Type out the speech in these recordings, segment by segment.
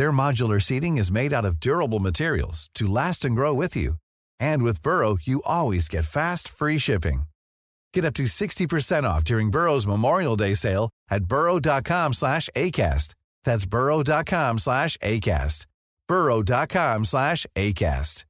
Their modular seating is made out of durable materials to last and grow with you. And with Burrow, you always get fast, free shipping. Get up to 60% off during Burrow's Memorial Day sale at burrow.com slash ACAST. That's burrow.com slash ACAST. burrow.com slash ACAST.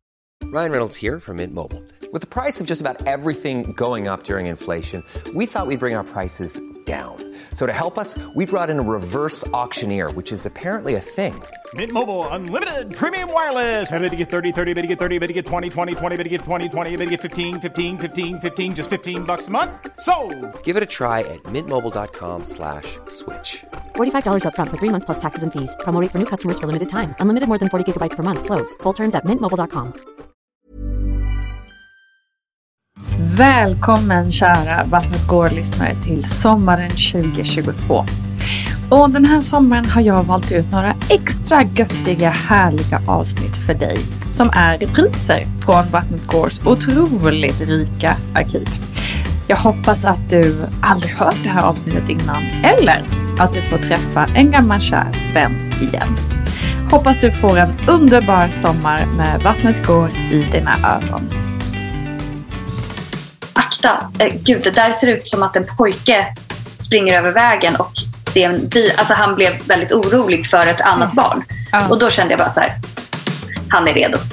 Ryan Reynolds here from Mint Mobile. With the price of just about everything going up during inflation, we thought we'd bring our prices down. So to help us, we brought in a reverse auctioneer, which is apparently a thing. Mint Mobile unlimited premium wireless. Ready to get 30, 30, bit to get 30, bit to get 20, 20, 20, bit to get 20, 20, bit to get 15, 15, 15, 15 just 15 bucks a month. So, Give it a try at mintmobile.com slash switch. $45 upfront for three months plus taxes and fees. Promo rate for new customers for limited time. Unlimited more than 40 gigabytes per month. Slows. Full terms at mintmobile.com. Välkommen kära Vattnet går-lyssnare till sommaren 2022. Och den här sommaren har jag valt ut några extra göttiga, härliga avsnitt för dig som är repriser från Vattnet Gårds otroligt rika arkiv. Jag hoppas att du aldrig hört det här avsnittet innan eller att du får träffa en gammal kär vän igen. Hoppas du får en underbar sommar med Vattnet går i dina öron. akta, eh, gud det där ser ut som att en pojke springer över vägen och det är en bil. Alltså han blev väldigt orolig för ett annat barn. Ja. Och då kände jag bara så här, han är redo.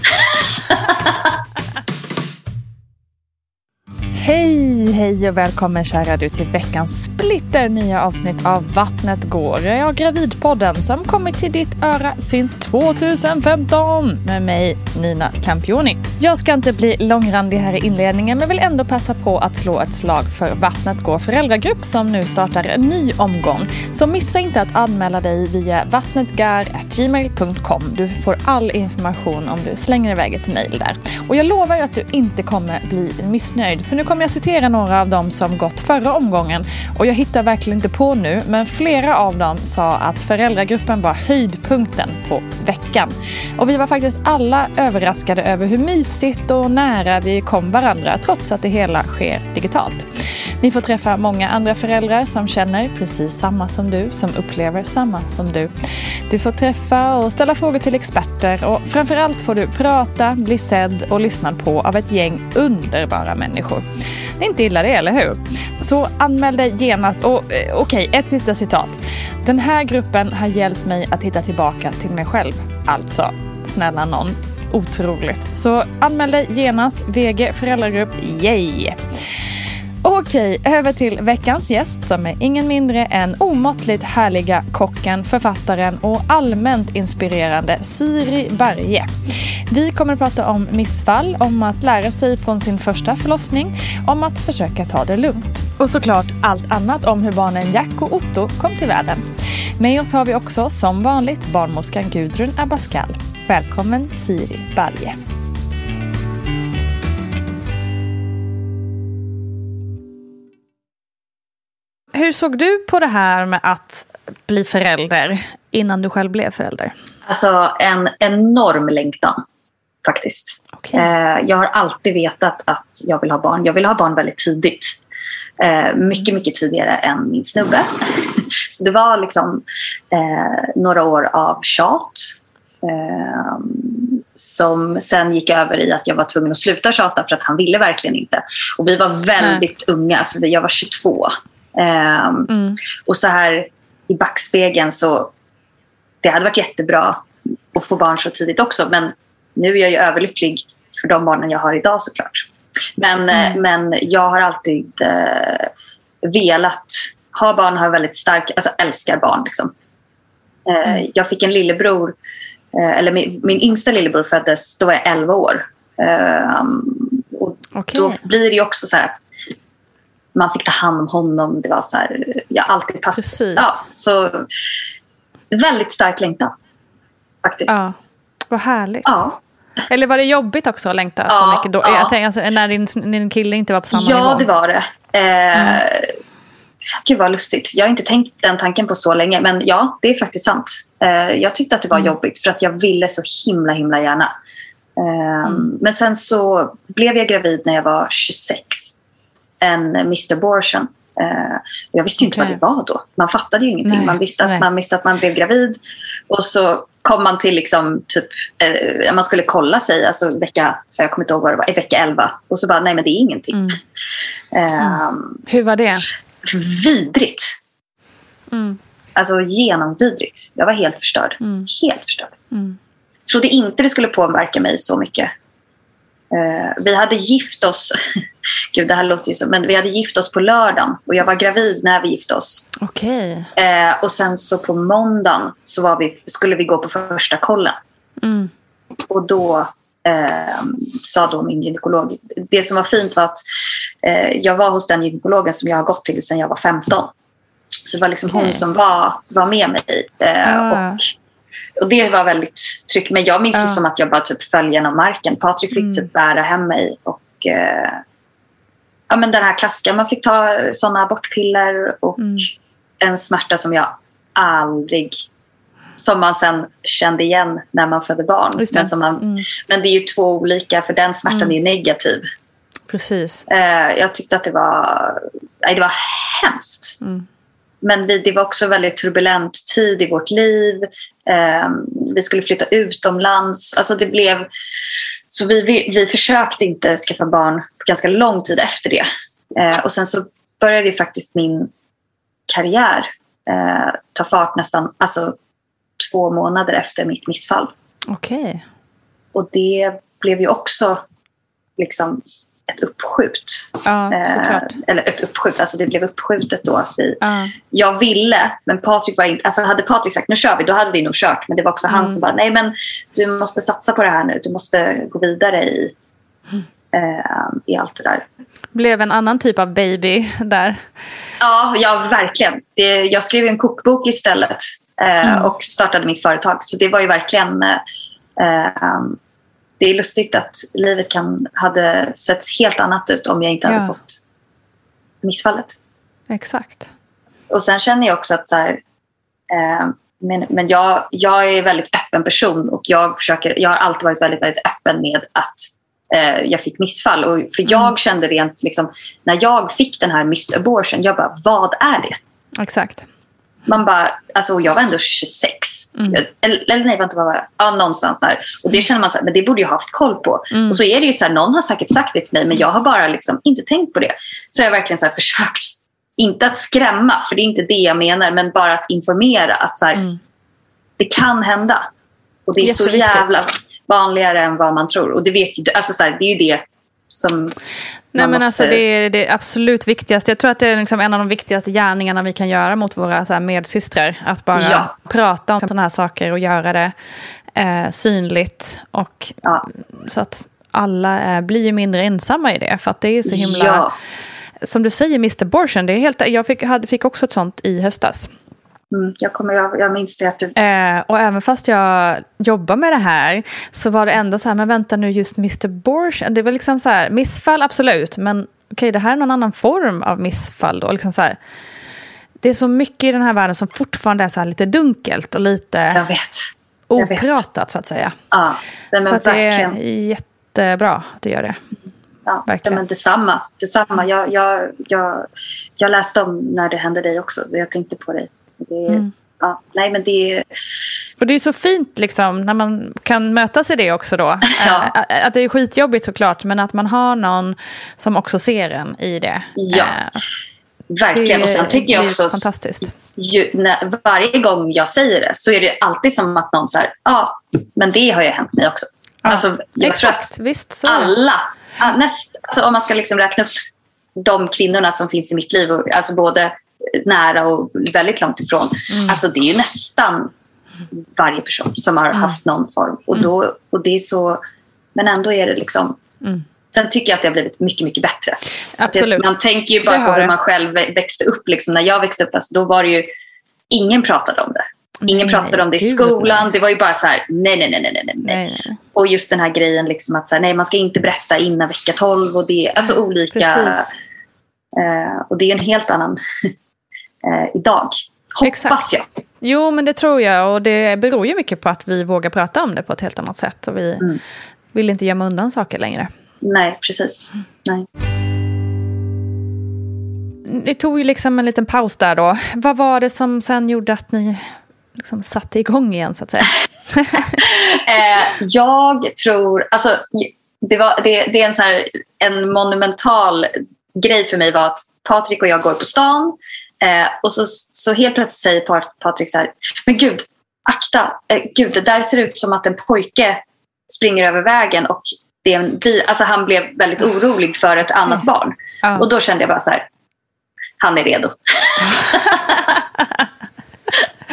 Hej, hej och välkommen kära du till veckans splitter nya avsnitt av Vattnet går. Jag Gravidpodden som kommit till ditt öra sedan 2015 med mig Nina Campioni. Jag ska inte bli långrandig här i inledningen men vill ändå passa på att slå ett slag för Vattnet går föräldragrupp som nu startar en ny omgång. Så missa inte att anmäla dig via vattnetgar.gmail.com. Du får all information om du slänger iväg ett mejl där. Och jag lovar att du inte kommer bli missnöjd för nu kommer jag citera några av dem som gått förra omgången och jag hittar verkligen inte på nu men flera av dem sa att föräldragruppen var höjdpunkten på veckan. Och vi var faktiskt alla överraskade över hur mysigt och nära vi kom varandra trots att det hela sker digitalt. Ni får träffa många andra föräldrar som känner precis samma som du, som upplever samma som du. Du får träffa och ställa frågor till experter och framförallt får du prata, bli sedd och lyssnad på av ett gäng underbara människor. Det är inte illa det, eller hur? Så anmäl dig genast. Och okej, okej, ett sista citat. Den här gruppen har hjälpt mig att hitta tillbaka till mig själv. Alltså, snälla någon. Otroligt. Så anmäl dig genast. VG föräldragrupp. Yay! Okej, över till veckans gäst som är ingen mindre än omåttligt härliga kocken, författaren och allmänt inspirerande Siri Berge. Vi kommer att prata om missfall, om att lära sig från sin första förlossning, om att försöka ta det lugnt. Och såklart allt annat om hur barnen Jack och Otto kom till världen. Med oss har vi också som vanligt barnmorskan Gudrun Abascal. Välkommen Siri Berge. Hur såg du på det här med att bli förälder innan du själv blev förälder? Alltså en enorm längtan. faktiskt. Okej. Eh, jag har alltid vetat att jag vill ha barn. Jag vill ha barn väldigt tidigt. Eh, mycket, mycket tidigare än min snubbe. Så det var liksom eh, några år av tjat. Eh, som sen gick över i att jag var tvungen att sluta tjata för att han ville verkligen inte. Och vi var väldigt unga, alltså jag var 22. Eh, Mm. Och så här i backspegeln så det hade varit jättebra att få barn så tidigt också. Men nu är jag ju överlycklig för de barnen jag har idag såklart. Men, eh, men jag har alltid eh, velat ha barn, har väldigt stark, alltså älskar barn. Liksom. Eh, Jag fick en lillebror, eh, eller min, min yngsta lillebror föddes, då var jag 11 år. Eh, och Okej. då blir det också så här att man fick ta hand om honom. Det var så här, har alltid. Precis. Ja, så väldigt stark längtan. Faktiskt. Ja. Vad härligt. Ja. Eller var det jobbigt också att längta så Ja, mycket då? ja. Jag tänker, alltså, när din, din kille inte var på samma Ja, nivå? det var det. Eh, Gud vad lustigt. Jag har inte tänkt den tanken på så länge. Men ja, det är faktiskt sant. Eh, jag tyckte att det var jobbigt för att jag ville så himla himla gärna. Eh, Men sen så blev jag gravid när jag var 26. En Mr. Abortion. Eh, jag visste ju inte Okej. vad det var då. Man fattade ju ingenting. Nej, man, visste att, nej. man visste att man blev gravid. Och så kom man till liksom, typ, eh, man skulle kolla sig, alltså vecka, jag kommer inte ihåg vad det var, i vecka 11. Och så bara, nej men det är ingenting. Mm. Ehm, Hur var det? vidrigt. Mm. Alltså genomvidrigt. Jag var helt förstörd. Mm. Helt förstörd. Mm. Trodde inte det skulle påverka mig så mycket. Eh, vi hade gift oss. Gud, det här låter ju så. Men vi hade gift oss på lördagen. Och jag var gravid när vi gifte oss. Okej. Eh, och sen så på måndagen så var vi, skulle vi gå på första kollen. Mm. Och då eh, sa då min gynekolog. Det som var fint var att eh, jag var hos den gynekologen som jag har gått till sedan jag var 15. Så det var liksom Okej. hon som var, var med mig. Eh, Ah. och, och det var väldigt tryggt. Men jag minns det Ja. som att jag bara typ föll genom marken. Patrik fick Mm. typ bära hem mig. Och, eh, ja, men den här klassiska, man fick ta sådana abortpiller och Mm. en smärta som jag aldrig som man sen kände igen när man födde barn. Det. Men, som man, Mm. men det är ju två olika, för den smärtan Mm. är ju negativ. Precis. Eh, jag tyckte att det var, nej, det var hemskt. Mm. Men vi, det var också väldigt turbulent tid i vårt liv. Eh, vi skulle flytta utomlands. Alltså det blev, så vi, vi, vi försökte inte skaffa barn ganska lång tid efter det. Eh, och sen så började faktiskt min karriär eh, ta fart nästan alltså, två månader efter mitt missfall. Okej. Och det blev ju också liksom ett uppskjut. Ja, Eh, eller ett uppskjut, alltså det blev uppskjutet då. Att vi, Ja. jag ville, men Patrik var inte... Alltså hade Patrik sagt nu kör vi, då hade vi nog kört. Men det var också han Mm. som bara, nej men du måste satsa på det här nu. Du måste gå vidare i, Mm. eh, i allt det där. Blev en annan typ av baby där. Ja, ja verkligen. Det, jag skrev en kokbok istället eh, Mm. och startade mitt företag. Så det var ju verkligen... Det är lustigt att livet kan, hade sett helt annat ut om jag inte hade Ja. fått missfallet. Exakt. Och sen känner jag också att så här, eh, men, men jag, jag är en väldigt öppen person och jag, försöker, jag har alltid varit väldigt, väldigt öppen med att eh, jag fick missfall. Och, för jag Mm. kände rent, liksom, när jag fick den här missed abortion, jag bara, vad är det? Exakt. Man bara, alltså jag var ändå 26. Mm. Jag, eller, eller nej, vänta, vad var jag? Ja, någonstans där. Och det känner man så här, men det borde jag haft koll på. Mm. Och så är det ju så här, någon har säkert sagt det till mig, men jag har bara liksom inte tänkt på det. Så jag har verkligen så här försökt, inte att skrämma, för det är inte det jag menar, men bara att informera att så här, Mm. det kan hända. Och det är så jävla vanligare än vad man tror. Och det vet alltså så här, det är ju det som Nej, men måste... alltså, det är det absolut viktigaste. Jag tror att det är liksom en av de viktigaste gärningarna vi kan göra mot våra så här, medsystrar. Att bara Ja. prata om sådana här saker och göra det eh, synligt. Och, Ja. Så att alla eh, blir mindre ensamma i det. För att det är så himla... Ja. Som du säger, Mr. Abortion, det är helt, jag fick, hade, fick också ett sånt i höstas. Mm, jag, kommer, jag, jag minns det att du... Eh, och även fast jag jobbar med det här så var det ändå så här, men vänta nu just Mr. Abortion. Det var liksom så här, missfall absolut, men okej det här är någon annan form av missfall då. Liksom så här, det är så mycket i den här världen som fortfarande är så här lite dunkelt och lite... Jag vet. Jag vet. opratat så att säga. Ja, men så att det är jättebra att du gör det. Ja, verkligen. men detsamma. detsamma. Jag, jag, jag, jag läste om när det hände dig också. Jag tänkte på dig. Det, Mm. ja, nej, men det. Och det är så fint liksom, när man kan mötas i det också då. Ja. Eh, Att det är skitjobbigt såklart, men att man har någon som också ser en i det. Ja, Eh, Verkligen. Och sen tycker jag också... fantastiskt. Ju, när, varje gång jag säger det så är det alltid som att någon säger ja, men det har ju hänt mig också. Ja, alltså, jag tror att Exakt, visst alla, ah, näst, alltså, om man ska liksom räkna upp de kvinnorna som finns i mitt liv, alltså både nära och väldigt långt ifrån. Mm. Alltså det är ju nästan varje person som har haft någon form. Och, Mm. då, och det är så, men ändå är det liksom... Mm. Sen tycker jag att det har blivit mycket, mycket bättre. Alltså, Absolut. man tänker ju bara på hur man själv växte upp. Liksom. När jag växte upp, alltså, då var det ju... Ingen pratade om det. Ingen Nej, pratade om det i skolan. nej. Det var ju bara så här, nej, nej, nej, nej, nej, nej. Och just den här grejen liksom att så här, nej, man ska inte berätta innan vecka 12. Och det, alltså olika... Eh, och det är en helt annan eh, idag. Hoppas Exakt. jag. Jo, men det tror jag. Och det beror ju mycket på att vi vågar prata om det på ett helt annat sätt. Och vi Mm. vill inte gömma undan saker längre. Nej, precis. Nej. Ni tog ju liksom en liten paus där då. Vad var det som sen gjorde att ni liksom satte igång igen så att säga? Eh, jag tror, alltså det, var, det, det är en, så här, en monumental grej för mig var att Patrik och jag går på stan eh, och så, så helt plötsligt säger Pat- Patrik så här, men gud, akta, eh, gud det där ser ut som att en pojke springer över vägen och det är en bil. Alltså han blev väldigt orolig för ett annat barn. Ja. Och då kände jag bara så här, han är redo.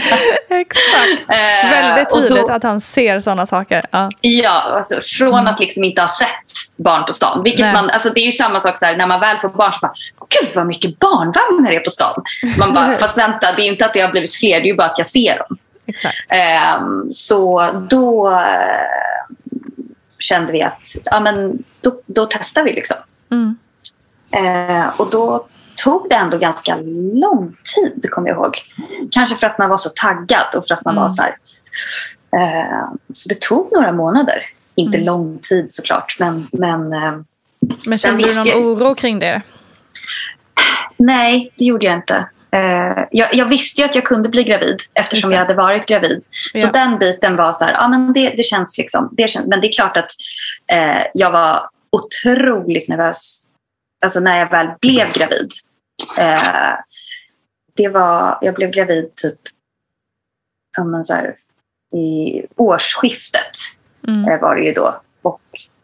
Exakt. Eh, Väldigt och då- tydligt att han ser sådana saker. Ja. Ja, alltså, från att liksom inte ha sett barn på stan. Vilket Nej. man, alltså, det är ju samma sak så här, när man väl får barn. Så bara, Gud vad mycket barnvagnar det är på stan. Man bara, fast vänta, det är ju inte att det har blivit fler. Det är ju bara att jag ser dem. Exakt. Ehm, så då eh, kände vi att ja, men då, då testar vi. liksom. Mm. Eh, och då tog det ändå ganska lång tid, kommer jag ihåg. Kanske för att man var så taggad och för att man Mm. var så här. Eh, så det tog några månader. Inte Mm. lång tid såklart, men, men eh, Men kände du någon jag- oro kring det? nej, det gjorde jag inte. Eh, jag, jag visste ju att jag kunde bli gravid eftersom jag hade varit gravid. Så Ja. den biten var så här, ja men det, det känns liksom. Det känns, men det är klart att eh, jag var otroligt nervös alltså när jag väl blev gravid. Eh, det var, jag blev gravid typ ja, men så här, i årsskiftet Mm. eh, var det ju då. Och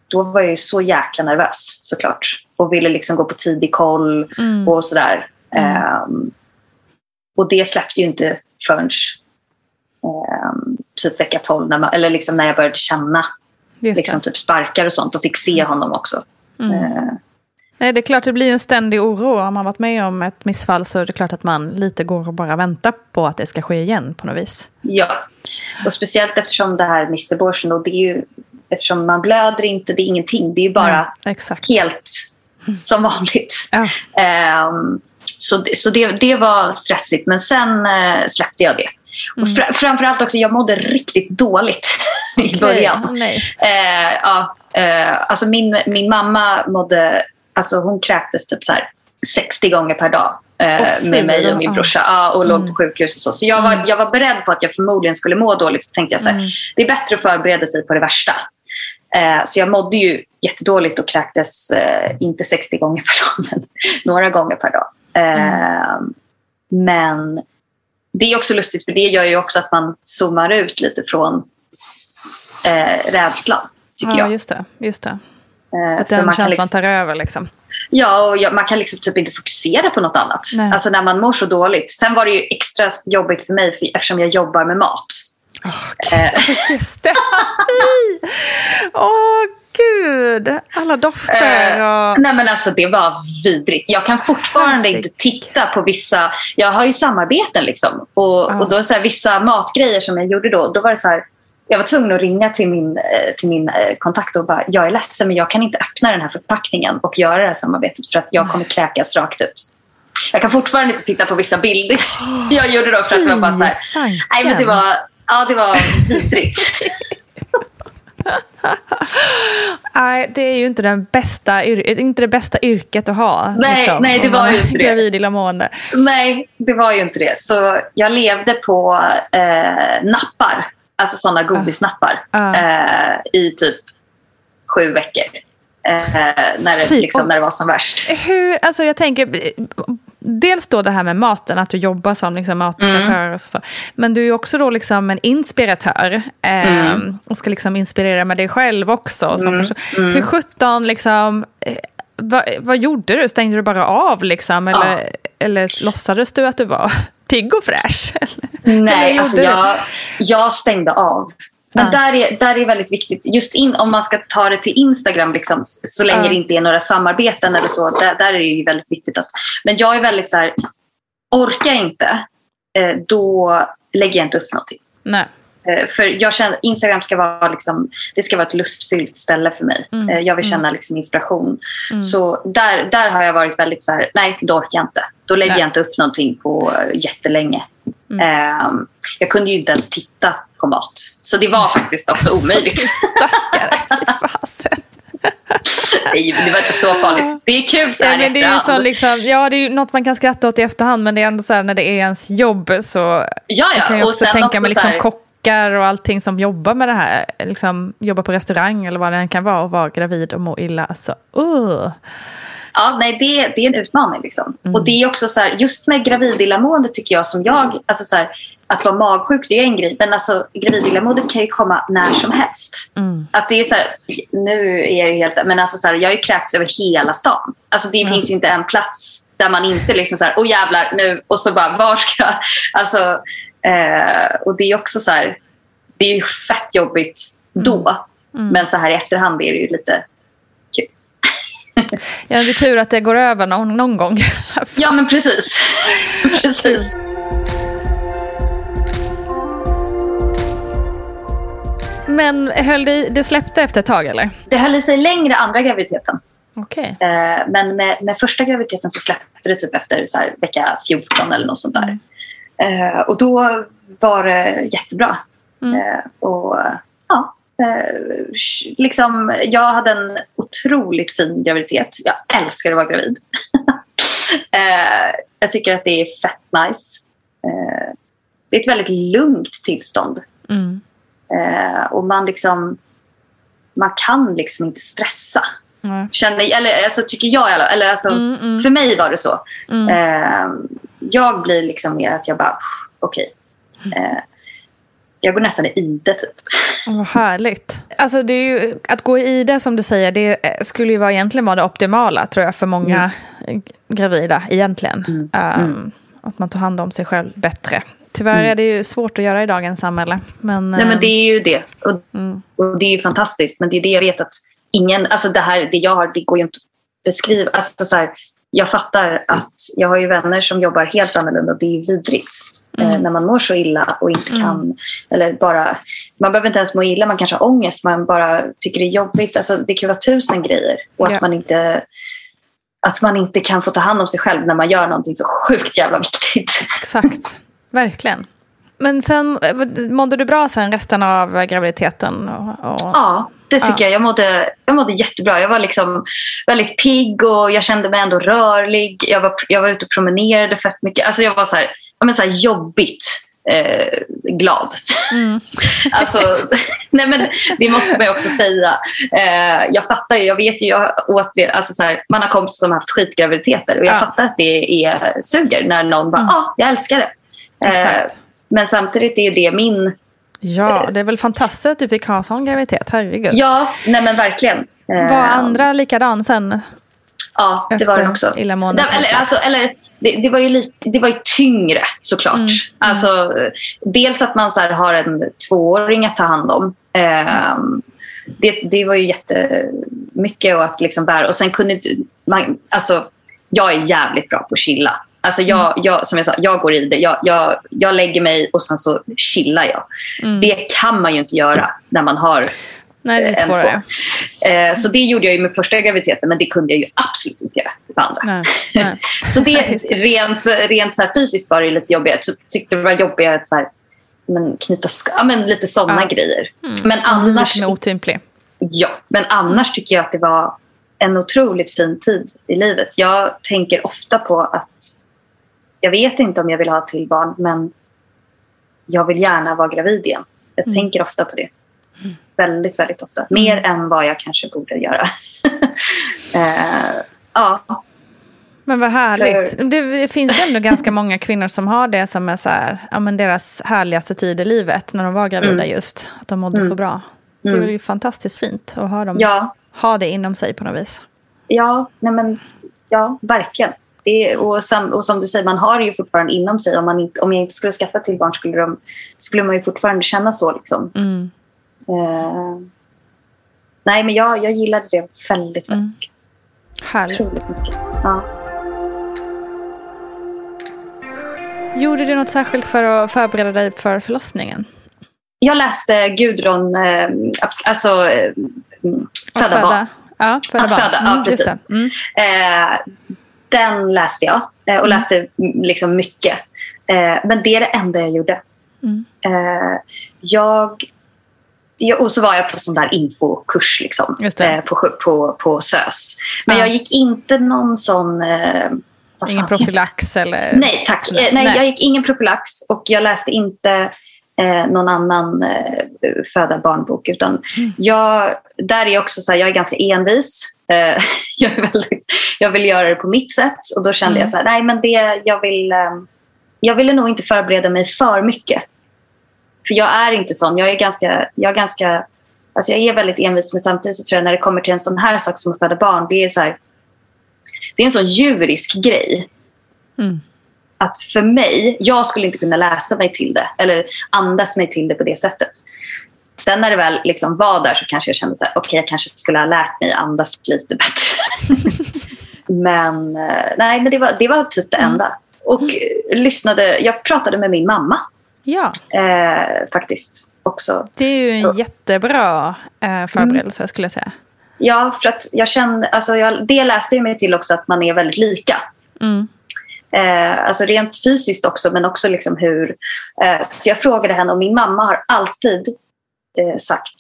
då var jag ju så jäkla nervös såklart. Och ville liksom gå på tidig koll Mm. och sådär. Mm. Ehm, och det släppte ju inte förrän ehm, typ vecka 12, när, man, eller liksom när jag började känna liksom, typ sparkar och sånt och fick se honom också. Mm. Eh, Nej, det är klart det blir en ständig oro. Om man varit med om ett missfall så är det klart att man lite går och bara väntar på att det ska ske igen på något vis. Ja, och speciellt eftersom det här Mr. Borsen, och det är ju, eftersom man blöder inte, det är ingenting. Det är ju bara exakt. helt som vanligt. Ja. Ehm, så så det, det var stressigt, men sen eh, släppte jag det. Och Mm. fra, framförallt också, jag mådde riktigt dåligt i Okej, början. nej. Eh, ja, eh, alltså min, min mamma mådde, alltså hon kräktes typ så här 60 gånger per dag. Eh, med mig och min brorsa. Ja, och låg Mm. på sjukhus och så. Så jag var, jag var beredd på att jag förmodligen skulle må dåligt. Så tänkte jag så här, Mm. det är bättre att förbereda sig på det värsta. Eh, så jag mådde ju jättedåligt och kräktes eh, inte 60 gånger per dag, men några gånger per dag. Eh, Men det är också lustigt för det gör ju också att man zoomar ut lite från eh, rädslan, tycker Ja, jag. just det. Just det. Eh, Att den man känslan liksom, tar över liksom. ja, och ja, man kan liksom typ inte fokusera på något annat. Nej. Alltså när man mår så dåligt. Sen var det ju extra jobbigt för mig för, eftersom jag jobbar med mat. Eh, Just det. Åh, gud. Alla dofter Eh, och... Nej men alltså det var vidrigt. Jag kan fortfarande Herregud. inte titta på vissa, jag har ju samarbeten liksom. Och, Ja. och då så här, vissa matgrejer som jag gjorde då, då var det så här, jag var tvungen att ringa till min, eh, till min eh, kontakt och bara, jag är ledsen men jag kan inte öppna den här förpackningen och göra det här samarbetet för att jag kommer kräkas rakt ut. Jag kan fortfarande inte titta på vissa bilder jag gjorde då för att det var bara så här, nej men det var, Ja, det var vidrigt. Nej, det är ju inte, den bästa, inte det bästa yrket att ha. Nej, nej, det var ju inte det. Gravid illamående. Nej, det var ju inte det. Så jag levde på eh, nappar. Alltså sådana godisnappar. Ah. Eh, I typ sju veckor. Eh, när, det, liksom, när det var som värst. Hur, alltså jag tänker, dels då det här med maten, att du jobbar som liksom matkreatör och så. Men du är också då liksom en inspiratör. Eh, Och ska liksom inspirera med dig själv också. Som person. Hur sjutton liksom, eh, vad, vad gjorde du? Stängde du bara av liksom? Eller, eller låtsades du att du var pigg och fräsch? Eller? Nej, alltså jag, jag stängde av. Men Ja. där, är, där är väldigt viktigt. Just in, om man ska ta det till Instagram, liksom, så länge Ja. det inte är några samarbeten eller så. Där, där är det ju väldigt viktigt. att Men jag är väldigt så här, orkar jag inte, eh, då lägger jag inte upp någonting. Nej. Eh, För jag känner, Instagram ska vara, liksom, det ska vara ett lustfyllt ställe för mig. Mm, Eh, Jag vill känna liksom inspiration. Så där, där har jag varit väldigt så här, nej, då orkar jag inte. Då lägger Nej. jag inte upp någonting på jättelänge. Mm. Ehm, jag kunde ju inte ens titta på mat. Så det var faktiskt också omöjligt. Stackare. Nej, det var inte så farligt. Det är kul så här Ja, men det är ju så liksom, ja, det är ju något man kan skratta åt i efterhand men det är ändå så här när det är ens jobb så Ja, jag kan ja. jag Och också sen tänka också mig liksom här, kockar och allting som jobbar med det här. Liksom, jobbar på restaurang eller vad det än kan vara och vara gravid och må illa. Alltså, uh. Ja, nej, det, det är en utmaning. Liksom. Mm. Och det är också så här, just med gravidillamående tycker jag som jag, alltså så här, att vara magsjuk det är en grej, men alltså, gravidillamåendet kan ju komma när som helst. Mm. Att det är så här, nu är jag helt, men alltså så här, jag har ju kräkts över hela stan. Alltså det finns ju inte en plats där man inte liksom så här, åh jävlar nu, och så bara, var ska jag? Alltså, eh, och det är också så här, det är ju fett jobbigt då. Mm. Men så här i efterhand är det ju lite kul. Ja, det är tur att det går över någon, någon gång. Ja, men precis. precis. Men höll det, det släppte efter ett tag eller? Det höll i sig längre andra graviditeten. Okej. Eh, men med, med första graviditeten så släppte det typ efter så vecka 14 eller något sånt där. Eh, och då var det jättebra. Eh, och ja, eh, liksom, jag hade en otroligt fin graviditet. Jag älskar att vara gravid. eh, jag tycker att det är fett nice. Eh, det är ett väldigt lugnt tillstånd. Mm. Eh, och man liksom man kan liksom inte stressa. Nej. Känner, eller alltså, tycker jag. Eller, alltså, Mm, mm. För mig var det så. Mm. Eh, jag blir liksom mer att jag bara, okej. Eh, jag går nästan i det typ. Vad härligt. Alltså det är ju, att gå i det som du säger, det eh, skulle ju vara egentligen vara det optimala tror jag för många Mm. gravida egentligen. Um, Att man tar hand om sig själv bättre. Tyvärr är det ju svårt att göra i dagens samhälle. Men, Mm. Nej, men eh, det är ju det. Och, Mm. och det är ju fantastiskt. Men det är det jag vet att ingen, alltså det här, det jag har, det går ju inte att beskriva. Alltså så här, jag fattar att jag har ju vänner som jobbar helt annorlunda och det är vidrigt. Mm. Eh, när man mår så illa och inte kan, eller bara, man behöver inte ens må illa, man kanske har ångest, man bara tycker det är jobbigt. Alltså, det kan vara tusen grejer. Och att man inte att man inte kan få ta hand om sig själv när man gör någonting så sjukt jävla viktigt. Exakt, verkligen. Men sen eh, mådde du bra sen resten av graviditeten? Och, och... Ja, det tycker Ja. jag. Jag mådde, jag mådde jättebra. Jag var liksom väldigt pigg och jag kände mig ändå rörlig. Jag var, jag var ute och promenerade fett mycket. Alltså jag var så här, men så här jobbigt eh, glad. alltså, nej men det måste man ju också säga. Eh, jag fattar ju, jag vet ju, jag åt det, alltså så här, man har kompisar som har haft skitgraviditeter och jag Ja. fattar att det är suger när någon bara, ja, ah, jag älskar det. Eh, men samtidigt är det min Ja, det är väl fantastiskt att du fick ha sån graviditet, herregud. Ja, nej men verkligen. Eh, Var andra likadan sen? Ja, det var den också. illamåendet Det, eller, alltså, eller, det, det, var ju lite, det var ju tyngre såklart. Mm, Alltså, eh, dels att man så här, har en tvååring att ta hand om. Ehm, det, det var ju jättemycket att liksom bära. Och sen kunde man, alltså, jag är jävligt bra på att chilla. Alltså jag, Mm. jag, som jag sa, jag går i det. Jag, jag, jag lägger mig och sen så chillar jag. Mm. Det kan man ju inte göra när man har Nej, det är lite en svårare. två. Eh, så det gjorde jag ju med första graviditeten men det kunde jag ju absolut inte göra på andra. Nej, nej. Så det, rent, rent så fysiskt var det lite jobbigt. Så tyckte det var jobbigare att så här, men knyta ja, men lite sådana Ja. grejer. Mm. Men annars, Lite otymplig. ja, men annars tycker jag att det var en otroligt fin tid i livet. Jag tänker ofta på att jag vet inte om jag vill ha till barn men jag vill gärna vara gravid igen. Jag Mm. tänker ofta på det. Väldigt, väldigt ofta. Mer än vad jag kanske borde göra. eh, ja, Men vad härligt. För- Det finns ju ändå ganska många kvinnor som har det som är så här, ja, men deras härligaste tid i livet, när de var gravida Mm. just. Att de mådde så bra. Det är ju fantastiskt fint att ha, dem, ja, ha det inom sig på något vis. ja, nej men, ja verkligen. Det och, sam, och som du säger, man har ju fortfarande inom sig. Om, man inte, om jag inte skulle skaffa till barn skulle, de, skulle man ju fortfarande känna så. Liksom. Mm. Eh, nej, men jag, jag gillade det väldigt, väldigt Mm. mycket. Härligt. Otroligt mycket. Ja. Gjorde du något särskilt för att förbereda dig för förlossningen? Jag läste Gudrun, eh, alltså eh, mm, Att Föda barn. Ja, föda Att barn. föda, ja, just precis. Mm. Eh, den läste jag eh, och läste mm, liksom mycket. Eh, men det är det enda jag gjorde. Mm. Eh, jag, och så var jag på sån där infokurs liksom, på, på, på SÖS. Men Ja. jag gick inte någon sån... Ingen profylax eller? Nej tack. Nej, Nej. jag gick ingen profylax och jag läste inte eh, någon annan eh, föda barnbok. Utan Mm. jag, där är jag också så här, jag är ganska envis. Eh, jag, är väldigt, jag vill göra det på mitt sätt och då kände Mm. jag så här, nej men det, jag vill, eh, jag ville nog inte förbereda mig för mycket. För jag är inte sån. Jag är ganska, jag är ganska, alltså jag är väldigt envis men samtidigt så tror jag när det kommer till en sån här sak som att föda barn, det är så här, det är en sån djurisk grej Mm. att för mig, jag skulle inte kunna läsa mig till det eller andas mig till det på det sättet. Sen när det väl liksom var där så kanske jag kände så här, okej jag kanske skulle ha lärt mig andas lite bättre. men eh, nej, men det var, det var typ det enda. Och lyssnade, jag pratade med min mamma Ja, eh, faktiskt också. det är ju en jättebra eh, förberedelse skulle jag säga. Ja, för att jag kände, alltså jag, det läste ju mig till också att man är väldigt lika. Mm. Eh, alltså rent fysiskt också, men också liksom hur... Eh, så jag frågade henne och min mamma har alltid eh, sagt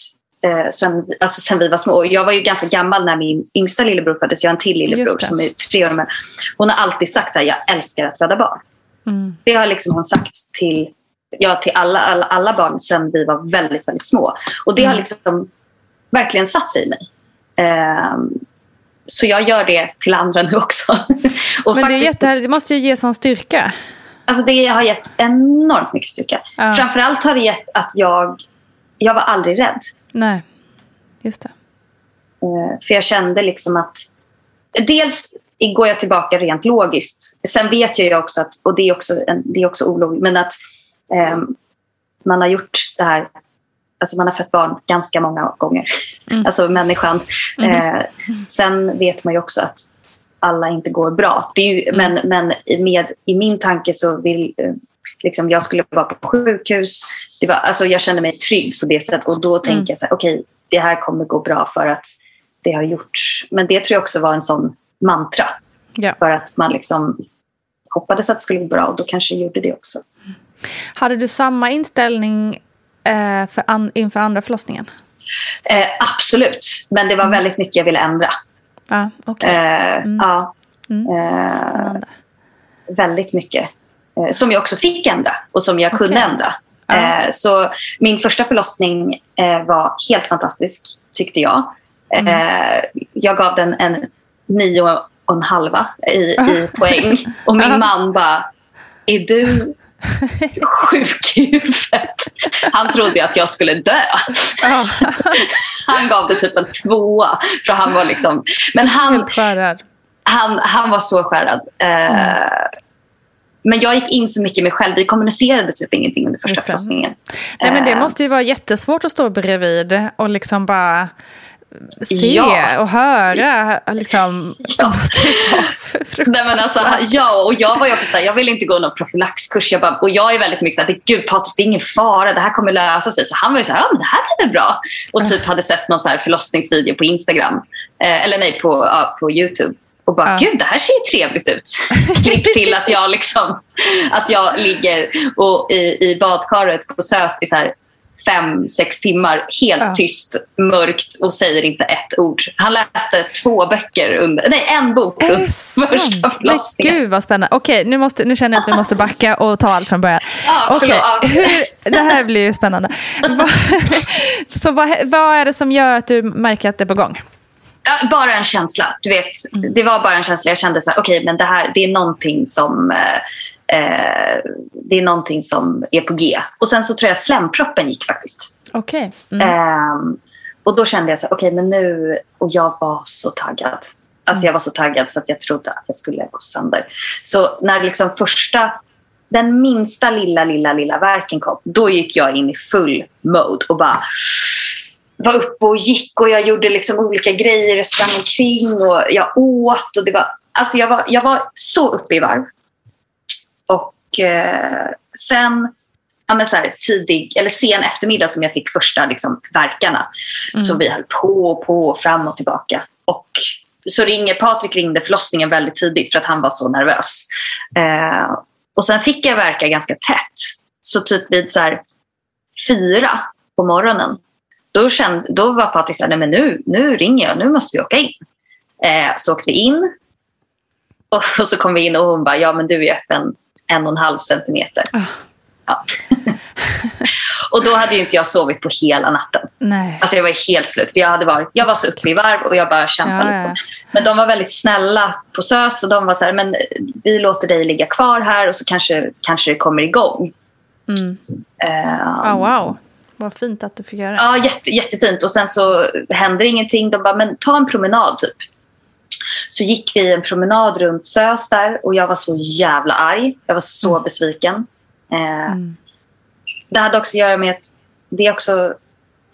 eh, sen, alltså sen vi var små. Jag var ju ganska gammal när min yngsta lillebror föddes. Jag har en till lillebror det. som är tre år. Men hon har alltid sagt att jag älskar att föda barn. Mm. Det har liksom hon sagt till, ja, till alla, alla, alla barn sen vi var väldigt, väldigt små. Och det har Mm. liksom verkligen satt sig i mig. Ehm, så jag gör det till andra nu också. Men det faktiskt- jättehärligt, det måste ju ge sån styrka. Alltså det har gett enormt mycket styrka. Ja. Framförallt har det gett att jag, jag var aldrig rädd. Nej, just det. Eh, För jag kände liksom att... Dels går jag tillbaka rent logiskt. Sen vet jag ju också att, och det är också, en, det är också ologiskt, men att ehm, man har gjort det här Alltså man har fött barn ganska många gånger. Mm. Alltså människan. Mhm. Eh, sen vet man ju också att alla inte går bra. Ju, Mm. Men, men med, i min tanke så vill eh, liksom, jag skulle vara på sjukhus. Det var, alltså jag kände mig trygg på det sättet och då tänker Mm. jag så här, okej, det här kommer gå bra för att det har gjorts. Men det tror jag också var en sån mantra Ja. för att man liksom hoppades att det skulle gå bra och då kanske gjorde det också. Hade du samma inställning eh, för an, inför andra förlossningen? Eh, absolut, men det var Mm. väldigt mycket jag ville ändra. Ja, okej. Eh, Ja, Mm. eh, Spännande. väldigt mycket. Eh, som jag också fick ändra och som jag kunde Okej. ändra. Eh, så min första förlossning eh, var helt fantastisk, tyckte jag. Mm. Jag gav den en nio och en halva i, i poäng. Och min man bara, är du sjuk i huvudet? Han trodde att jag skulle dö. Han gav det typ en tvåa. För han var liksom, men han, han, han var så skärrad. Eh, Men jag gick in så mycket med mig själv. Vi kommunicerade typ ingenting under första förlossningen. Nej, men det Eh, måste ju vara jättesvårt att stå bredvid och liksom bara se Ja. och höra. Liksom, Ja. Nej, men alltså, ja, och jag var ju också så här, jag ville inte gå någon profylaxkurs. Jag bara, och jag är väldigt mycket så här, gud Patrik det är ingen fara, det här kommer lösa sig. Så han var ju så här, ja men det här blir väl bra. Och typ hade sett någon så här förlossningsvideo på Instagram. Eh, eller nej, på, ja, på YouTube. Och bara, Ja. gud det här ser ju trevligt ut. Klipp till att jag, liksom, att jag ligger och i, i badkaret på SÖS i så här fem, sex timmar helt Ja. tyst, mörkt och säger inte ett ord. Han läste två böcker, under, nej en bok under första förlossningen. gud vad spännande. Okej, nu, måste, nu känner jag att vi måste backa och ta allt från början. Ja, Okej, hur, det här blir ju spännande. Så vad, vad är det som gör att du märker att det är på gång? Ja, bara en känsla. Du vet, Mm. Det var bara en känsla. Jag kände så här, okej, men det här det är någonting som eh, eh, det är någonting som är på G. Och sen så tror jag slemproppen gick faktiskt. Okej. Mm. Ehm, och då kände jag så här, okej, men nu... Och jag var så taggad. Alltså jag var så taggad så att jag trodde att jag skulle gå sönder. Så när liksom första, den minsta lilla, lilla, lilla verken kom, då gick jag in i full mode och bara var uppe och gick och jag gjorde liksom olika grejer. Jag sprang omkring och jag åt. Och det var, alltså jag, var, jag var så uppe i varv. Och eh, sen ja, men så här, tidig, eller sen eftermiddag som jag fick första liksom, verkarna. Så vi höll på och på fram och tillbaka. Och så ringer Patrik ringde förlossningen väldigt tidigt för att han var så nervös. Eh, och sen fick jag verka ganska tätt. Så typ vid så här, fyra på morgonen då, kände, då var Patrik så här, nej men nu, nu ringer jag, nu måste vi åka in. Eh, så åkte vi in. Och, och så kom vi in och hon bara, ja men du är öppen en och en halv centimeter. Ja. och då hade inte jag sovit på hela natten. Nej. Alltså jag var helt slut. Jag, hade varit, jag var så uppe i varv och jag bara kämpade. Ja, ja. Liksom. Men de var väldigt snälla på SÖS och de var så här, men vi låter dig ligga kvar här och så kanske, kanske det kommer igång. Mm. Eh, Oh, wow, vad fint att du fick göra det. Ja, jätte, jättefint. Och sen så händer ingenting. De bara, men ta en promenad typ. Så gick vi en promenad runt SÖS där och jag var så jävla arg. Jag var så besviken. Eh, Det hade också att göra med att det är också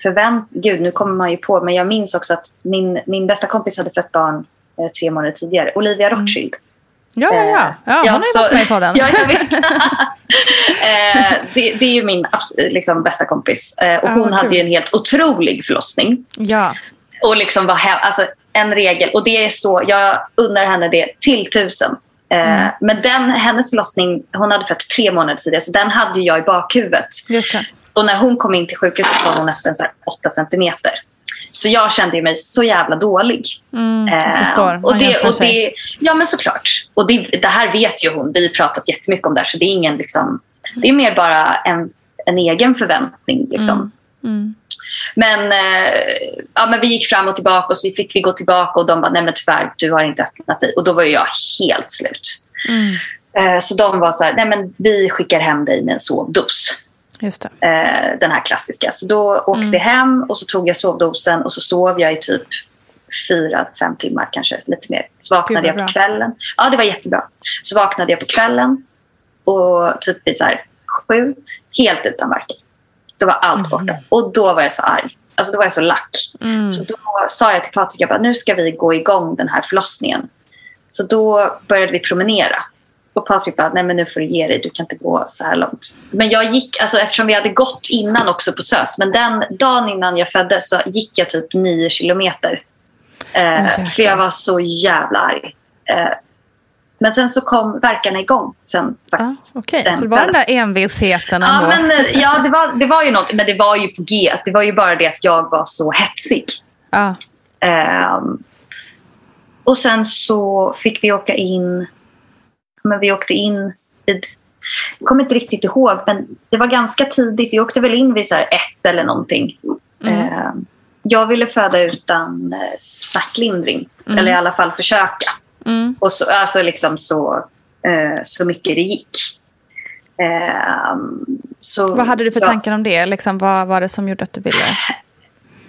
förvänt... Gud, nu kommer man ju på. Men jag minns också att min, min bästa kompis hade fött barn eh, tre månader tidigare. Olivia Rothschild. Ja, ja, ja. ja hon har ju varit med i podden. Ja, jag vet. eh, det, det är ju min liksom, bästa kompis. Eh, och Ja, hon hade ju en helt otrolig förlossning. ja. Och liksom var hem, alltså en regel. Och det är så, jag undrar henne det till tusen. Eh, Men den, hennes förlossning, hon hade fött tre månader tidigare, så den hade jag i bakhuvudet. Och när hon kom in till sjukhuset var hon så här 8 centimeter. Så jag kände mig så jävla dålig. Mm, Eh, förstår. Och det, och det, ja, men såklart. Och det, det här vet ju hon. Vi har pratat jättemycket om det här. Så det är, ingen, liksom, det är mer bara en, en egen förväntning. Liksom. Mm. Men, eh, ja, men vi gick fram och tillbaka och så fick vi gå tillbaka och de bara, nej men tyvärr, du har inte öppnat dig. Och då var jag helt slut. Mm. Eh, så de var så här, nej men vi skickar hem dig med en sovdos. Just. Eh, den här klassiska. Så då åkte vi hem och så tog jag sovdosen och så sov jag i typ fyra, fem timmar kanske, lite mer. Så vaknade jag på kvällen. Ja, det var jättebra. Så vaknade jag på kvällen och typ vid så här sju, helt utan värk. Då var allt borta. Och då var jag så arg. Alltså då var jag så lack. Mm. Så då sa jag till Patrik, jag bara, nu ska vi gå igång den här förlossningen. Så då började vi promenera. Och Patrik bara, nej men nu får du ge dig, du kan inte gå så här långt. Men jag gick, alltså eftersom vi hade gått innan också på SÖS, men den dagen innan jag föddes så gick jag typ nio kilometer. Eh, för jag var så jävla arg. Eh, men sen så kom verkarna igång sen Ja, faktiskt. Okej, Den så det var den där envisheten Ja, ändå. men, eh, ja det, var, det var ju något, men det var ju på G. Det var ju bara det att jag var så hetsig. Ja. Ehm, och sen så fick vi åka in. Men vi åkte in vid, jag kommer inte riktigt ihåg, men det var ganska tidigt. Vi åkte väl in vid så ett eller någonting. Ehm, jag ville föda utan eh, smärtlindring. Eller i alla fall försöka. Mm. Och så, alltså liksom så, eh, så mycket det gick. Ehm, så, Vad hade du för ja. tankar om det? Liksom, vad var det som gjorde att du ville?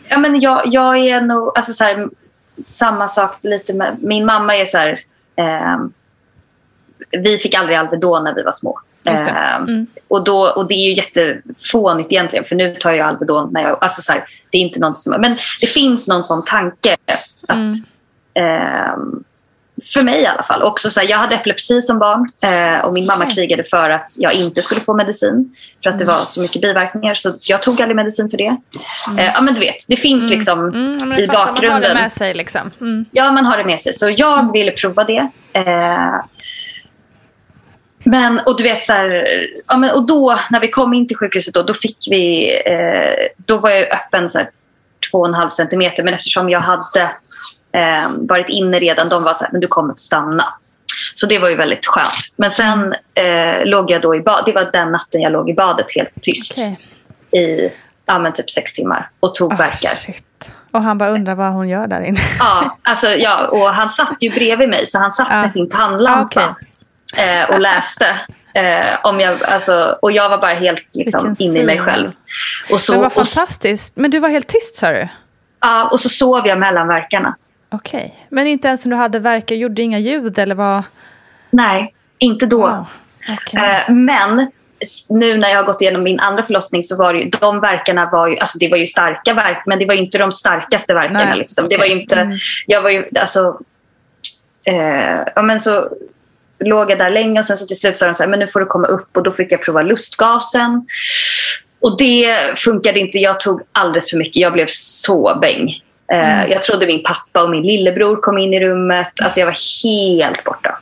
Ja, men jag, jag är nog... Alltså så här, samma sak lite med... Min mamma är så här... vi fick aldrig Alvedon när vi var små. Ehm, Mm. och, då, och det är ju jättefånigt egentligen. För nu tar jag Alvedon när jag... Alltså så här, det är inte något som... Men det finns någon sån tanke att... Mm. ehm, för mig i alla fall. Också så här, jag hade epilepsi som barn eh, och min mamma krigade för att jag inte skulle få medicin. För att det var så mycket biverkningar. Så jag tog aldrig medicin för det. Eh, ja, men du vet, det finns liksom Mm, i bakgrunden. Man har det med sig liksom. Mm. Ja, man har det med sig. Så jag ville prova det. Men, och du vet så här, ja, men, och då när vi kom in till sjukhuset då, då fick vi, eh, då var jag öppen så här, två och en halv centimeter. Men eftersom jag hade eh, varit inne redan, de var så här, men du kommer få stanna. Så det var ju väldigt skönt. Men sen eh, låg jag då i bad. Det var den natten jag låg i badet helt tyst Okej. i ja, men typ sex timmar och tog Ah, verkar. shit. Och han bara undrar vad hon gör där inne. Ja, alltså, ja, och han satt ju bredvid mig så han satt Ja. med sin pannlampa eh, och läste. Eh, om jag, alltså, och jag var bara helt liksom, inne i mig själv. Och så, Men vad fantastiskt. Men du var helt tyst sa du? ja, och så sov jag mellan verkarna. Okej. Men inte ens när du hade verkar, gjorde inga ljud eller vad? Nej, inte då. Wow. Okej. Eh, men nu när jag har gått igenom min andra förlossning så var det ju, de verkarna var ju, alltså det var ju starka verk, men det var inte de starkaste verkarna. Nej, Liksom. Det okej. var inte, Mm. jag var ju, alltså, eh, ja men så låg jag där länge och sen så till slut sa de så här, men nu får du komma upp och då fick jag prova lustgasen. Och det funkade inte, jag tog alldeles för mycket, jag blev så bäng. Eh, Jag trodde min pappa och min lillebror kom in i rummet, alltså jag var helt borta.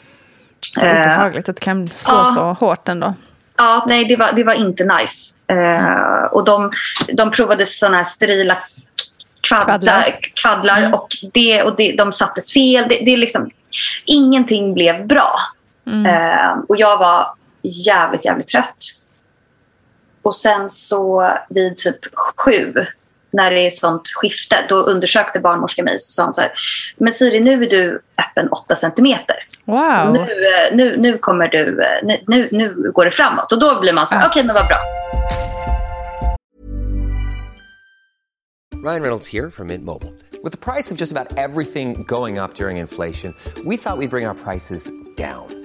Eh, obehagligt att det kan slå ja. så hårt ändå. Ja, nej, det var, det var inte nice. Eh, och de, de provade såna här sterila kvadda, Kvaddlar. kvaddlar, Mm. och, det, och det, de sattes fel. Det, det liksom, ingenting blev bra. Mm. Eh, och jag var jävligt, jävligt trött. Och sen så vid typ sju, när det är sånt skifte, då undersökte barnmorskan mig och sa hon så här, men Siri nu är du öppen 8 centimeter. Så Wow. nu, eh, nu, nu kommer du, eh, nu, nu, går det framåt. Och då blir man så här, Ja. okej men vad bra. Ryan Reynolds here from Mint Mobile. With the price of just about everything going up during inflation, we thought we'd bring our prices down.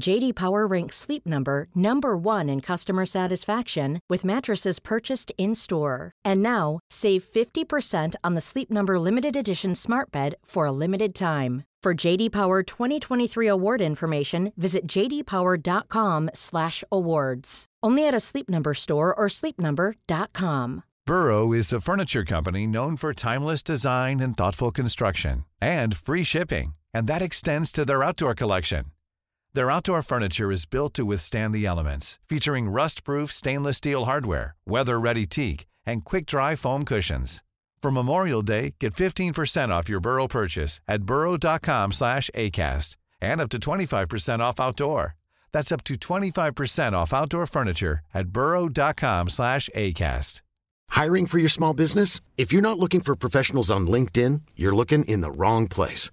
JD Power ranks Sleep Number number 1 in customer satisfaction with mattresses purchased in-store. And now, save 50% on the Sleep Number limited edition Smart Bed for a limited time. For JD Power 2023 award information, visit jdpower.com/awards. Only at a Sleep Number store or sleepnumber.com. Burrow is a furniture company known for timeless design and thoughtful construction and free shipping, and that extends to their outdoor collection. Their outdoor furniture is built to withstand the elements, featuring rust-proof stainless steel hardware, weather-ready teak, and quick-dry foam cushions. For Memorial Day, get 15% off your Burrow purchase at burrow.com slash ACAST and up to 25% off outdoor. That's up to 25% off outdoor furniture at burrow.com slash ACAST. Hiring for your small business? If you're not looking for professionals on LinkedIn, you're looking in the wrong place.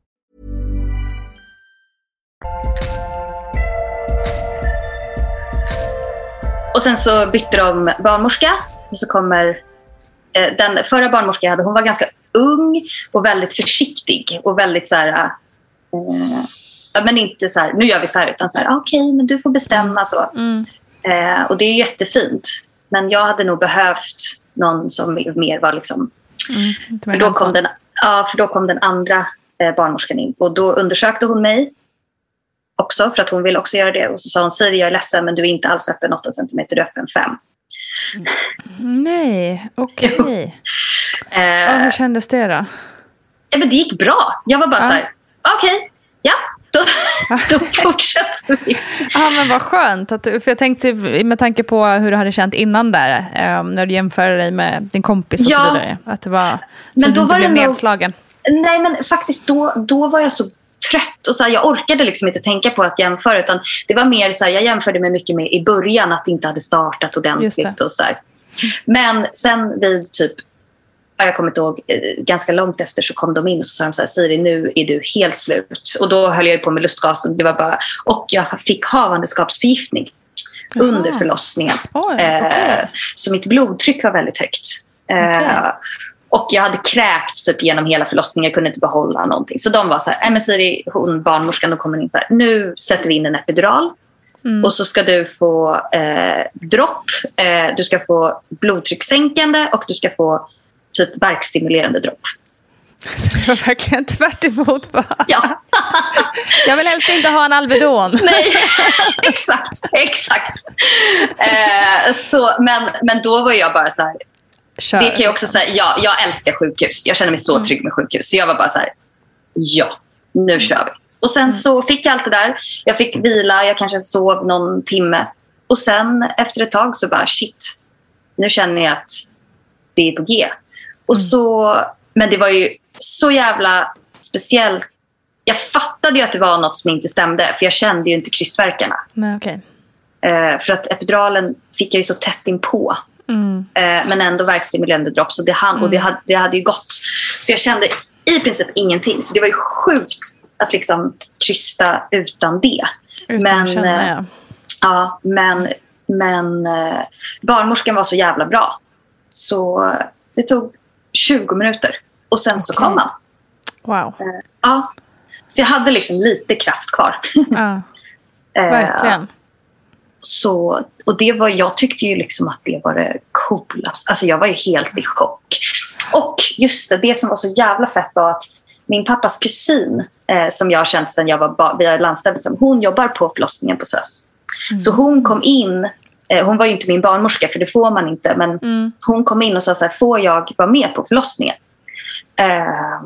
Och sen så bytte de barnmorska. Och så kommer eh, den förra barnmorskan jag hade, hon var ganska ung och väldigt försiktig. Och väldigt så här... Eh, men inte så här, nu gör vi så här, utan så här, ah, okej, okay, men du får bestämma så. Mm. Eh, och det är jättefint. Men jag hade nog behövt någon som mer var liksom... Mm, för, då kom den, ja, för då kom den andra eh, barnmorskan in. Och då undersökte hon mig också, för att hon ville också göra det. Och så sa hon, Siri, jag är ledsen, men du är inte alls öppen 8 cm, du är öppen 5. Nej, okej. Okay. eh, hur kändes det då? Ja, men det gick bra. Jag var bara ja. så här, okej, okay, ja, då, då fortsätter vi. Ja, men vad skönt. Att, för jag tänkte med tanke på hur du hade känt innan där, eh, när du jämförde dig med din kompis och ja, så vidare. Att det var, men då du var blev det nedslagen. Nog, nej, men faktiskt då, då var jag så trött. Och så här, jag orkade liksom inte tänka på att jämföra. Utan det var mer så här, jag jämförde mig mycket med i början att det inte hade startat ordentligt. Och så här. Men sen vid typ jag kommer inte ihåg, eh, ganska långt efter så kom de in och så sa de så här, Siri nu är du helt slut. Och då höll jag på med lustgasen. Det var bara, och jag fick havandeskapsförgiftning Jaha. under förlossningen. Oh, okay. så mitt blodtryck var väldigt högt. Okay. Eh, och jag hade kräkts typ genom hela förlossningen. Jag kunde inte behålla någonting. Så de var så här, men Siri, hon barnmorskan, de kommer in så här, nu sätter vi in en epidural. Mm. Och så ska du få eh, dropp, eh, du ska få blodtryckssänkande och du ska få typ verkstimulerande dropp. Så det var verkligen tvärt emot. Ja. Jag vill helst inte ha en Alvedon. Nej, exakt. exakt. Eh, så, men, men då var jag bara så här, Kör. Det kan jag också säga. Ja, jag älskar sjukhus. Jag känner mig så mm. trygg med sjukhus. Så jag var bara så här, ja, nu kör vi. Och sen mm. så fick jag allt det där. Jag fick vila, jag kanske sov någon timme. Och sen efter ett tag så bara shit, nu känner jag att det är på G. Och mm. så, men det var ju så jävla speciellt. Jag fattade ju att det var något som inte stämde för jag kände ju inte krystvärkarna. Nej, okay. Eh, för att epiduralen fick jag ju så tätt inpå. Mm. Eh, men ändå verkstimulerande dropp. Så det, han, mm. och det, mm. hade, det hade ju gått. Så jag kände i princip ingenting. Så det var ju sjukt att liksom krysta utan det. Utan men, känna, ja. ja. men, men eh, barnmorskan var så jävla bra. Så det tog 20 minuter. Och sen okay. så kom han. Wow. Eh, ja. Så jag hade liksom lite kraft kvar. Ja. Verkligen. Så, och det var, jag tyckte ju liksom att det var det coolaste. Alltså jag var ju helt i chock. Och just det, det som var så jävla fett var att min pappas kusin eh, som jag har känt sedan jag var via landstället, hon jobbar på förlossningen på SÖS. Mm. Så hon kom in, eh, hon var ju inte min barnmorska för det får man inte, men mm. hon kom in och sa så här, får jag vara med på förlossningen? Eh,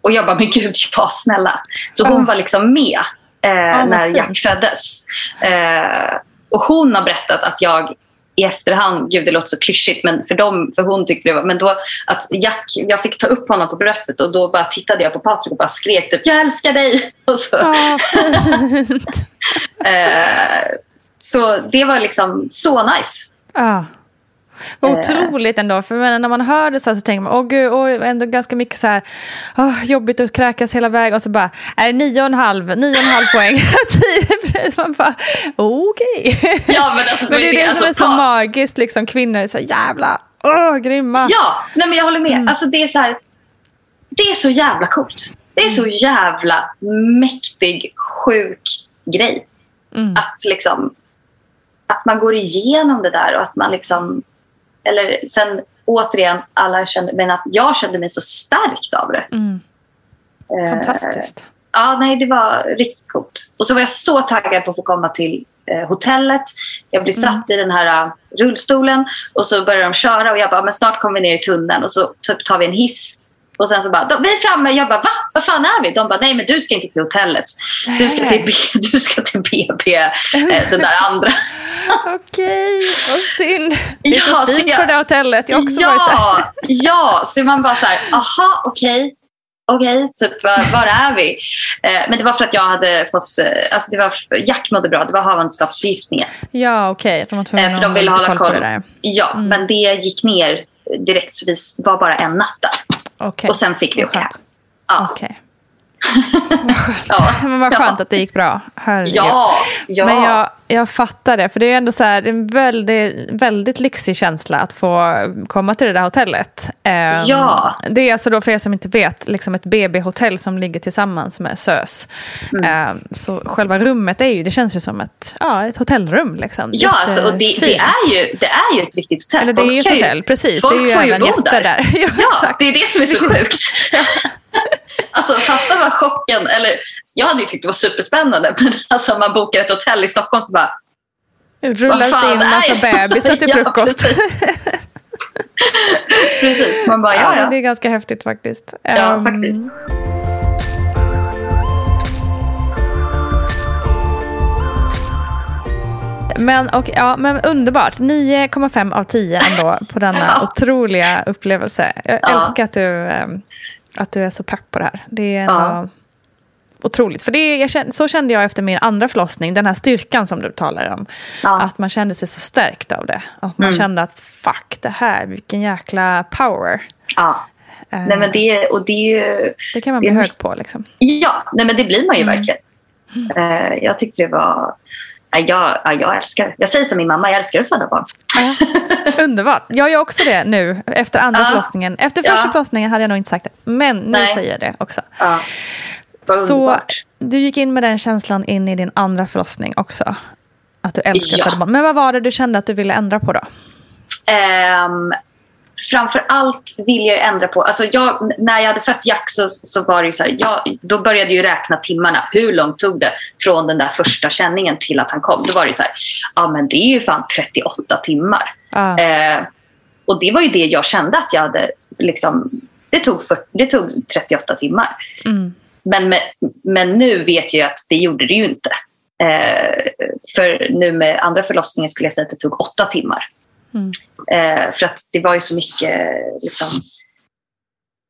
och jag bara, men gud, ja snälla. Så hon oh. var liksom med oh, när Jack föddes. Eh, och hon har berättat att jag i efterhand, gud det låter så klyschigt, men för, dem, för hon tyckte det var, men då att Jack, jag fick ta upp honom på bröstet och då bara tittade jag på Patrik och bara skrek typ jag älskar dig. Och så. Oh, eh, så det var liksom så nice. Ah. Vad eh. otroligt ändå. För när man hör det så, här så tänker man, åh gud, åh, ändå ganska mycket så här, åh, jobbigt att kräkas hela vägen. Och så bara, det nio och en halv, nio och en halv poäng. man bara, okej. Okay. Ja, men, alltså, men det är det, alltså, som är så ta... magiskt, liksom, kvinnor är så jävla, åh, grymma. Ja, nej, men jag håller med. Mm. Alltså, det är så här, det är så jävla coolt. Det är så mm. jävla mäktig, sjuk grej. Mm. Att liksom att man går igenom det där och att man liksom eller sen återigen, alla kände, men att jag kände mig så stärkt av det. Mm. Eh, Fantastiskt. Eh, ja, nej, det var riktigt coolt. Och så var jag så taggad på att få komma till eh, hotellet. Jag blev satt mm. i den här uh, rullstolen och så började de köra och jag bara, men snart kommer vi ner i tunneln och så typ tar vi en hiss och sen så bara, vi är framme. Jag bara, va? Vad fan är vi? De bara, nej men du ska inte till hotellet. Du ska till, B, du ska till BB, eh, den där andra. Okej, vad synd. Det är ja, så fint jag, på det hotellet. Jag har också ja, varit där. Ja, så man bara så här, aha, okej. Okay. Okej, okay, typ, var är vi? Eh, men det var för att jag hade fått... Eh, alltså det var, Jack mådde bra, det var havandeskapsförgiftningen. Ja, okej. Okay. De eh, för de ville hålla koll. På det där. Ja, mm. men det gick ner direkt så vi var bara en natt där. Okay. Och sen fick vi åka hem. Ja. Okay. Ja. Men vad skönt att det gick bra. Herregud. Ja, ja. Men jag, jag fattar det. För det är ändå så här, en väldigt, väldigt lyxig känsla att få komma till det där hotellet. Um, Ja. Det är alltså då för er som inte vet, liksom ett BB-hotell som ligger tillsammans med SÖS. Mm. Um, så själva rummet är ju, det känns ju som ett, ja, ett hotellrum. Liksom. Ja, alltså, och det, det, är ju, det är ju ett riktigt hotell. Eller det är ju ett hotell, precis. Folk det är ju får ju även bo gäster där. Ja, Ja, exakt. det är det som är så sjukt. Alltså fatta vad chocken, eller jag hade ju tyckt det var superspännande, men alltså man bokar ett hotell i Stockholm så bara, Rullar in massa bebisar till Ja, frukost. precis. precis, man bara, Ja, ja, ja. det är ganska häftigt faktiskt. Ja, Ehm, faktiskt. Men, och, ja, men underbart. 9,5 av 10 ändå på denna Ja. otroliga upplevelse. Jag Ja. älskar att du, ehm, att du är så pepp på det här. Det är ändå Ja. otroligt. För det, kände, så kände jag efter min andra förlossning, den här styrkan som du talar om. Ja. Att man kände sig så stärkt av det. Att man Mm. kände att fuck det här, vilken jäkla power. ja. Eh, Nej, men det, och det är ju, det kan man bli hög på. Liksom. ja, nej, men det blir man ju Mm. verkligen. Eh, jag tyckte det var, jag, ja, jag älskar. Jag säger som min mamma, jag älskar att föda barn. Ja, underbart. Jag gör också det nu efter andra Ja. förlossningen. Efter första Ja. förlossningen hade jag nog inte sagt det. Men nu Nej. säger jag det också. Ja. Så du gick in med den känslan in i din andra förlossning också? Att du älskar Ja. föda barn. Men vad var det du kände att du ville ändra på då? Ehm, framför allt vill jag ändra på... Alltså jag, när jag hade fött Jack så, så var det så här, jag, då började jag räkna timmarna. Hur långt tog det från den där första känningen till att han kom? Då var det så här, ja men det är ju fan 38 timmar. Ja. Eh, och det var ju det jag kände att jag hade liksom, det tog, för, det tog 38 timmar. Mm. Men, med, men nu vet jag att det gjorde det ju inte. Eh, för nu med andra förlossningen skulle jag säga att det tog åtta timmar. Mm. Eh, för att det var ju så mycket... Liksom,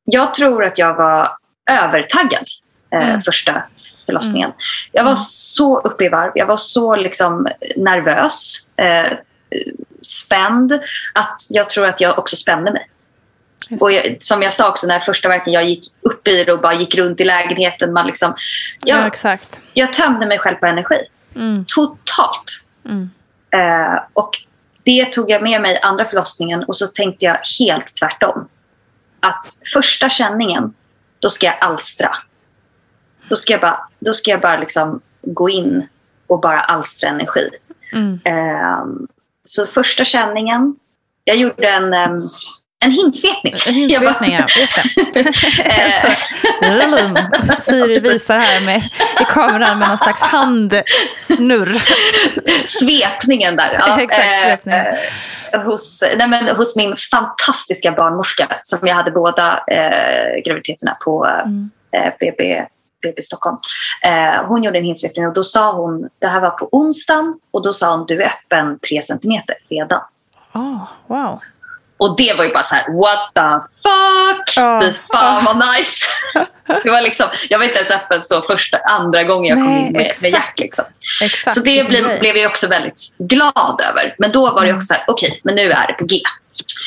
jag tror att jag var övertaggad eh, Mm. första förlossningen. Jag var så uppe i varv. Jag var så liksom, nervös, eh, spänd, att jag tror att jag också spände mig. Och jag, som jag sa också, när första verken jag gick upp i det och bara gick runt i lägenheten. Man liksom, Ja, jag, exakt. jag tömde mig själv på energi. Mm. Totalt. Mm. Eh, och det tog jag med mig andra förlossningen och så tänkte jag helt tvärtom. Att första känningen, då ska jag alstra. Då ska jag bara, då ska jag bara liksom gå in och bara alstra energi. Mm. Eh, så första känningen, jag gjorde en, em, en hintsvepning. En ja. Just det. Eh, Lulum. Siri visar här med, i kameran med någon slags handsnurr. svepningen där. Ja, Exakt, svepningen. eh, hos, nej men, hos min fantastiska barnmorska som jag hade båda eh, graviditeterna på Mm. eh, BB, BB Stockholm. Eh, hon gjorde en hinsvepning och då sa hon, det här var på onsdagen och då sa hon du är öppen tre centimeter redan. Oh, wow. Och det var ju bara så här, what the fuck? Ja. Fy fan vad nice. det var liksom, jag var inte ens öppen så första, andra gången jag kom Nej, in med, med exakt. Jack. Liksom. Exakt. Så det blev, blev jag också väldigt glad över. Men då var det Mm. också så här, okej, men nu är det på G.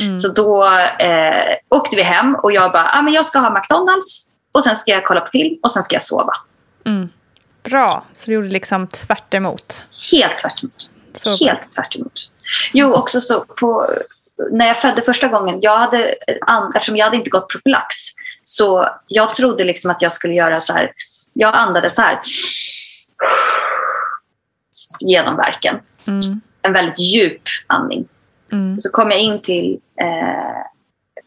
Mm. Så då eh, åkte vi hem och jag bara, ah, men jag ska ha McDonalds och sen ska jag kolla på film och sen ska jag sova. Mm. Bra, så du gjorde liksom tvärt emot. Helt tvärt emot. Helt tvärt emot. Jo, också så på, när jag födde första gången, jag hade, eftersom jag hade inte gått profylax, så jag trodde liksom att jag skulle göra så här, jag andades så här genom verken. Mm. En väldigt djup andning. Mm. Så kom jag in till eh,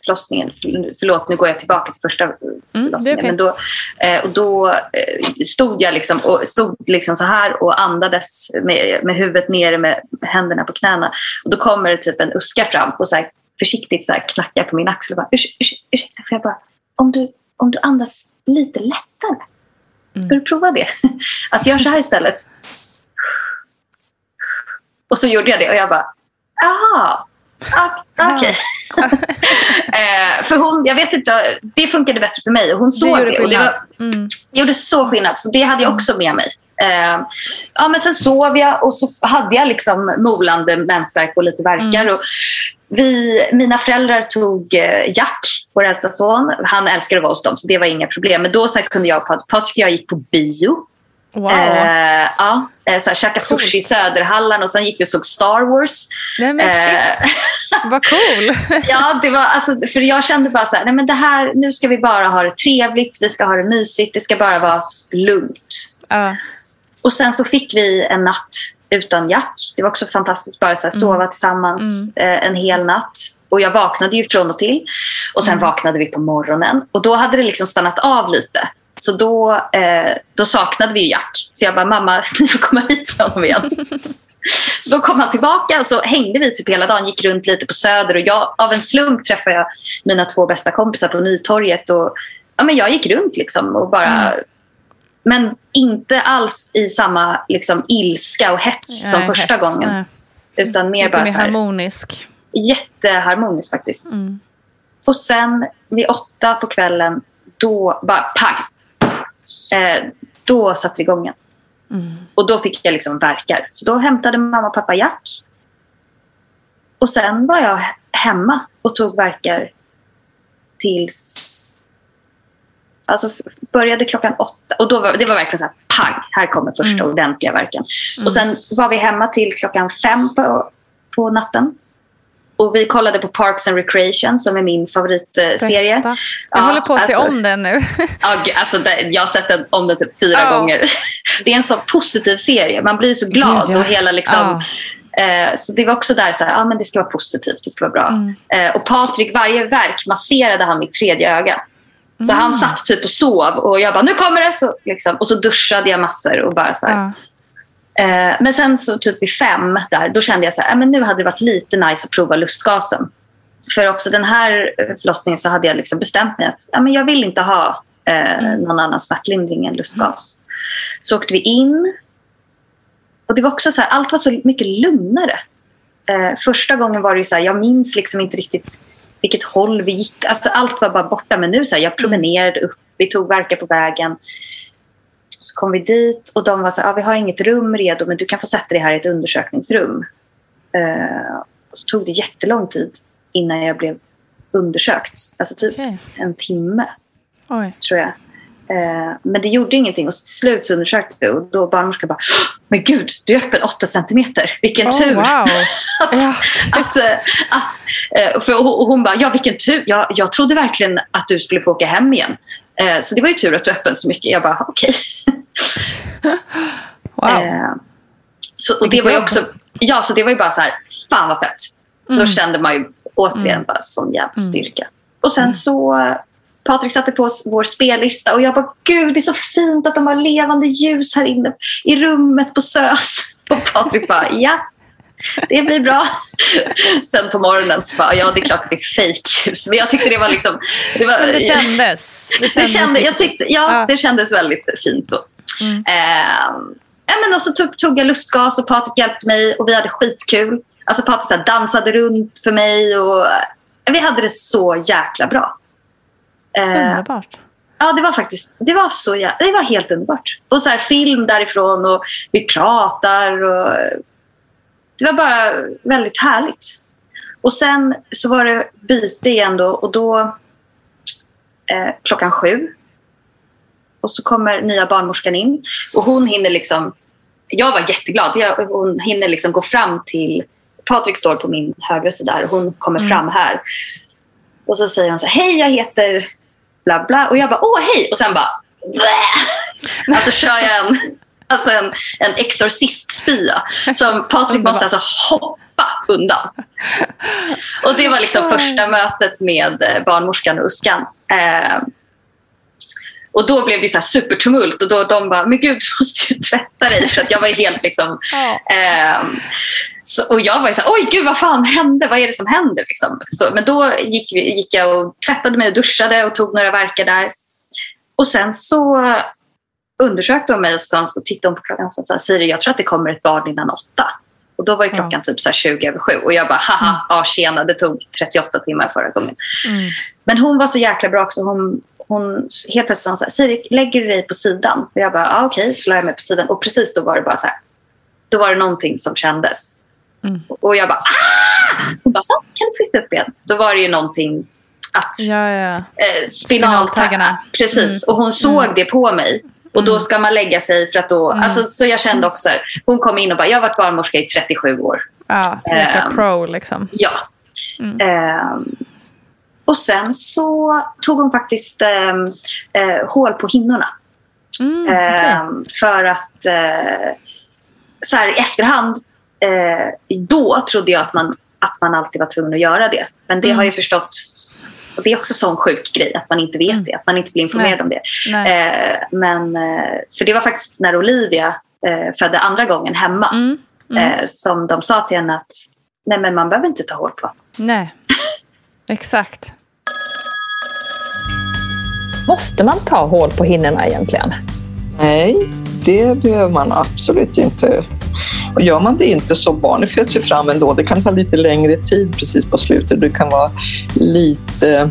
förlossningen. För- Förlåt, nu går jag tillbaka till första förlossningen. det är okej. Men då, eh, och då eh, stod jag liksom, och stod liksom så här och andades med, med huvudet nere med händerna på knäna. Och då kommer det typ en uska fram och så här, försiktigt så här knackar på min axel och bara Urs, urs, ursäkta, för jag bara om du, om du andas lite lättare, Mm. ska du prova det? Att göra så här istället. Och så gjorde jag det och jag bara, aha, ok- okej. eh, för hon, jag vet inte, det funkade bättre för mig och hon Det såg gjorde det. Och det, var, Mm. det gjorde så skillnad, så det hade jag också med mig. Eh, ja, men sen sov jag och så hade jag liksom molande mensvärk och lite verkar. Mm. Och vi, mina föräldrar tog eh, Jack, vår äldsta son. Han älskade att vara hos dem, så det var inga problem. Men då så kunde jag, Patrik och jag gick på bio. Wow. Eh, ja, eh, så här, käkade sushi i Söderhallen och sen gick vi och såg Star Wars. Nej men Eh, shit. Vad cool. ja, det var, alltså, för jag kände bara så här, nej men det här, nu ska vi bara ha det trevligt, vi ska ha det mysigt, det ska bara vara lugnt. Ja. Och sen så fick vi en natt utan Jack. Det var också fantastiskt bara så här, sova tillsammans eh, en hel natt. Och jag vaknade ju från och till. Och sen vaknade vi på morgonen. Och då hade det liksom stannat av lite. Så då, eh, då saknade vi Jack. Så jag bara, mamma, ni får komma hit med honom igen. Så då kom han tillbaka och så hängde vi typ hela dagen, gick runt lite på Söder och jag, av en slump träffade jag mina två bästa kompisar på Nytorget. Och, ja, men jag gick runt liksom och bara... Men inte alls i samma liksom, ilska och hets som Nej, första hets, gången. nej. Utan mer Lite bara mer så här, harmonisk. jätteharmoniskt faktiskt. Och sen vid åtta på kvällen, då bara pang. Eh, då satte det igång igen. Och då fick jag liksom verkar. Så då hämtade mamma och pappa Jack. Och sen var jag he- hemma och tog verkar tills... Alltså började klockan åtta. Och då var, det var verkligen så här pang, här kommer första ordentliga verken. Och sen var vi hemma till klockan fem på, på natten. Och vi kollade på Parks and Recreation som är min favoritserie. Bästa. Jag håller på att se om den nu. Ja, alltså, jag har sett den om den typ fyra Ja. gånger. Det är en så positiv serie. Man blir så glad. Gud, ja. och hela liksom, eh, Så det var också där så här, ah, men det ska vara positivt, det ska vara bra. Mm. Eh, och Patrik, varje verk masserade han mitt tredje öga. Så Mm. han satt typ och sov och jag bara, nu kommer det! Så, liksom, och så duschade jag massor och bara så här. Ja. Eh, men sen så typ vid fem där, då kände jag så här, äh, men nu hade det varit lite nice att prova lustgasen. För också den här förlossningen så hade jag liksom bestämt mig att äh, men jag vill inte ha eh, någon annan smärtlindring än lustgas. Så åkte vi in. Och det var också så här, allt var så mycket lugnare. Eh, första gången var det så här, jag minns liksom inte riktigt vilket håll vi gick. Alltså, allt var bara borta. Men nu så här, jag promenerade upp, vi tog verkar på vägen. Så kom vi dit och de var så här, ah, vi har inget rum redo men du kan få sätta dig här i ett undersökningsrum. Eh, så tog det jättelång tid innan jag blev undersökt. Alltså typ Okej. en timme Oj. tror jag. Eh, men det gjorde ingenting och till slut så undersökte vi och då barnmorskan bara Men gud, du är öppen 8 centimeter. Vilken Oh, tur! wow. att, Ja. att, eh, att, eh, för, och hon bara, ja vilken tur. Jag, jag trodde verkligen att du skulle få åka hem igen. Eh, Så det var ju tur att du öppen så mycket. Jag bara, okej. Wow. Eh, så, och det var ju också, ja, så det var ju bara så här, fan vad fett. Mm. Då kände man ju återigen bara sån jävla styrka. Och sen så, eh, Patrik satte på vår spellista och jag bara, gud det är så fint att de har levande ljus här inne i rummet på SÖS. Och Patrik bara, ja. Det blir bra. Sen på morgonen så bara, ja det är klart det är fejkljus. Men jag tyckte det var liksom... Det, var, det kändes. Det det kändes kände, jag tyckte, ja, Ja. det kändes väldigt fint. Då. Mm. Eh, ja, men och så tog, tog jag lustgas och Patrik hjälpte mig och vi hade skitkul. Alltså Patrik så dansade runt för mig och vi hade det så jäkla bra. Eh, Underbart. ja, det var faktiskt det var så jä- det var helt underbart. Och så här, film därifrån och vi pratar och det var bara väldigt härligt. Och sen så var det byte igen då och då eh, klockan sju. Och så kommer nya barnmorskan in och hon hinner liksom jag var jätteglad. Jag, hon hinner liksom gå fram till Patrik står på min högra sida och hon kommer fram här. Och så säger hon så här, hej jag heter bla bla. Och jag bara, åh hej! Och sen bara, Blä! Alltså kör jag en, alltså en, en exorcistspya som Patrik måste alltså hoppa undan. Och det var liksom första mötet med eh, barnmorskan och Uskan. Eh, och då blev det så supertumult och då de bara, men gud du måste ju tvätta dig. Så att jag var helt liksom... ehm, så, och jag var ju så här, oj gud vad fan hände? Vad är det som händer? Liksom. Så, men då gick, vi, gick jag och tvättade mig och duschade och tog några verkar där. Och sen så undersökte de mig och så, så tittade hon på klockan och sa, Siri jag tror att det kommer ett barn innan åtta. Och då var ju klockan typ så här 20 över sju. Och jag bara, haha, ja tjena, det tog 38 timmar förra gången. Mm. Men hon var så jäkla bra också. Hon, hon helt plötsligt sa hon så här, Siri, lägger du dig på sidan? Och jag bara, ja okej, så la jag mig på sidan. Och precis då var det bara så här, då var det någonting som kändes. Och jag bara ah! Hon bara, så kan du flytta upp igen? Då var det ju någonting att Ja, ja. eh, Spinaltaggarna. spinaltaggarna. Precis, och hon såg det på mig. Och då ska man lägga sig för att då, alltså, så jag kände också, så hon kom in och bara, jag har varit barnmorska i 37 år. Ja, lika Ehm. pro liksom. Ja. Ehm, och sen så tog hon faktiskt ehm, eh, hål på hinnorna. Mm, Ehm, för att eh, så här i efterhand, eh, då trodde jag att man, att man alltid var tvungen att göra det. Men det har jag ju förstått, och det är också en sån sjuk grej, att man inte vet det, att man inte blir informerad Nej. om det. Eh, men, eh, för det var faktiskt när Olivia eh, födde andra gången hemma Mm. eh, som de sa till henne att nej men man behöver inte ta hål på. Nej, exakt. Måste man ta hål på hinnorna egentligen? Nej, det behöver man absolut inte. Och gör man det inte så barnet föds ju fram ändå. Det kan ta lite längre tid precis på slutet. Det kan vara lite,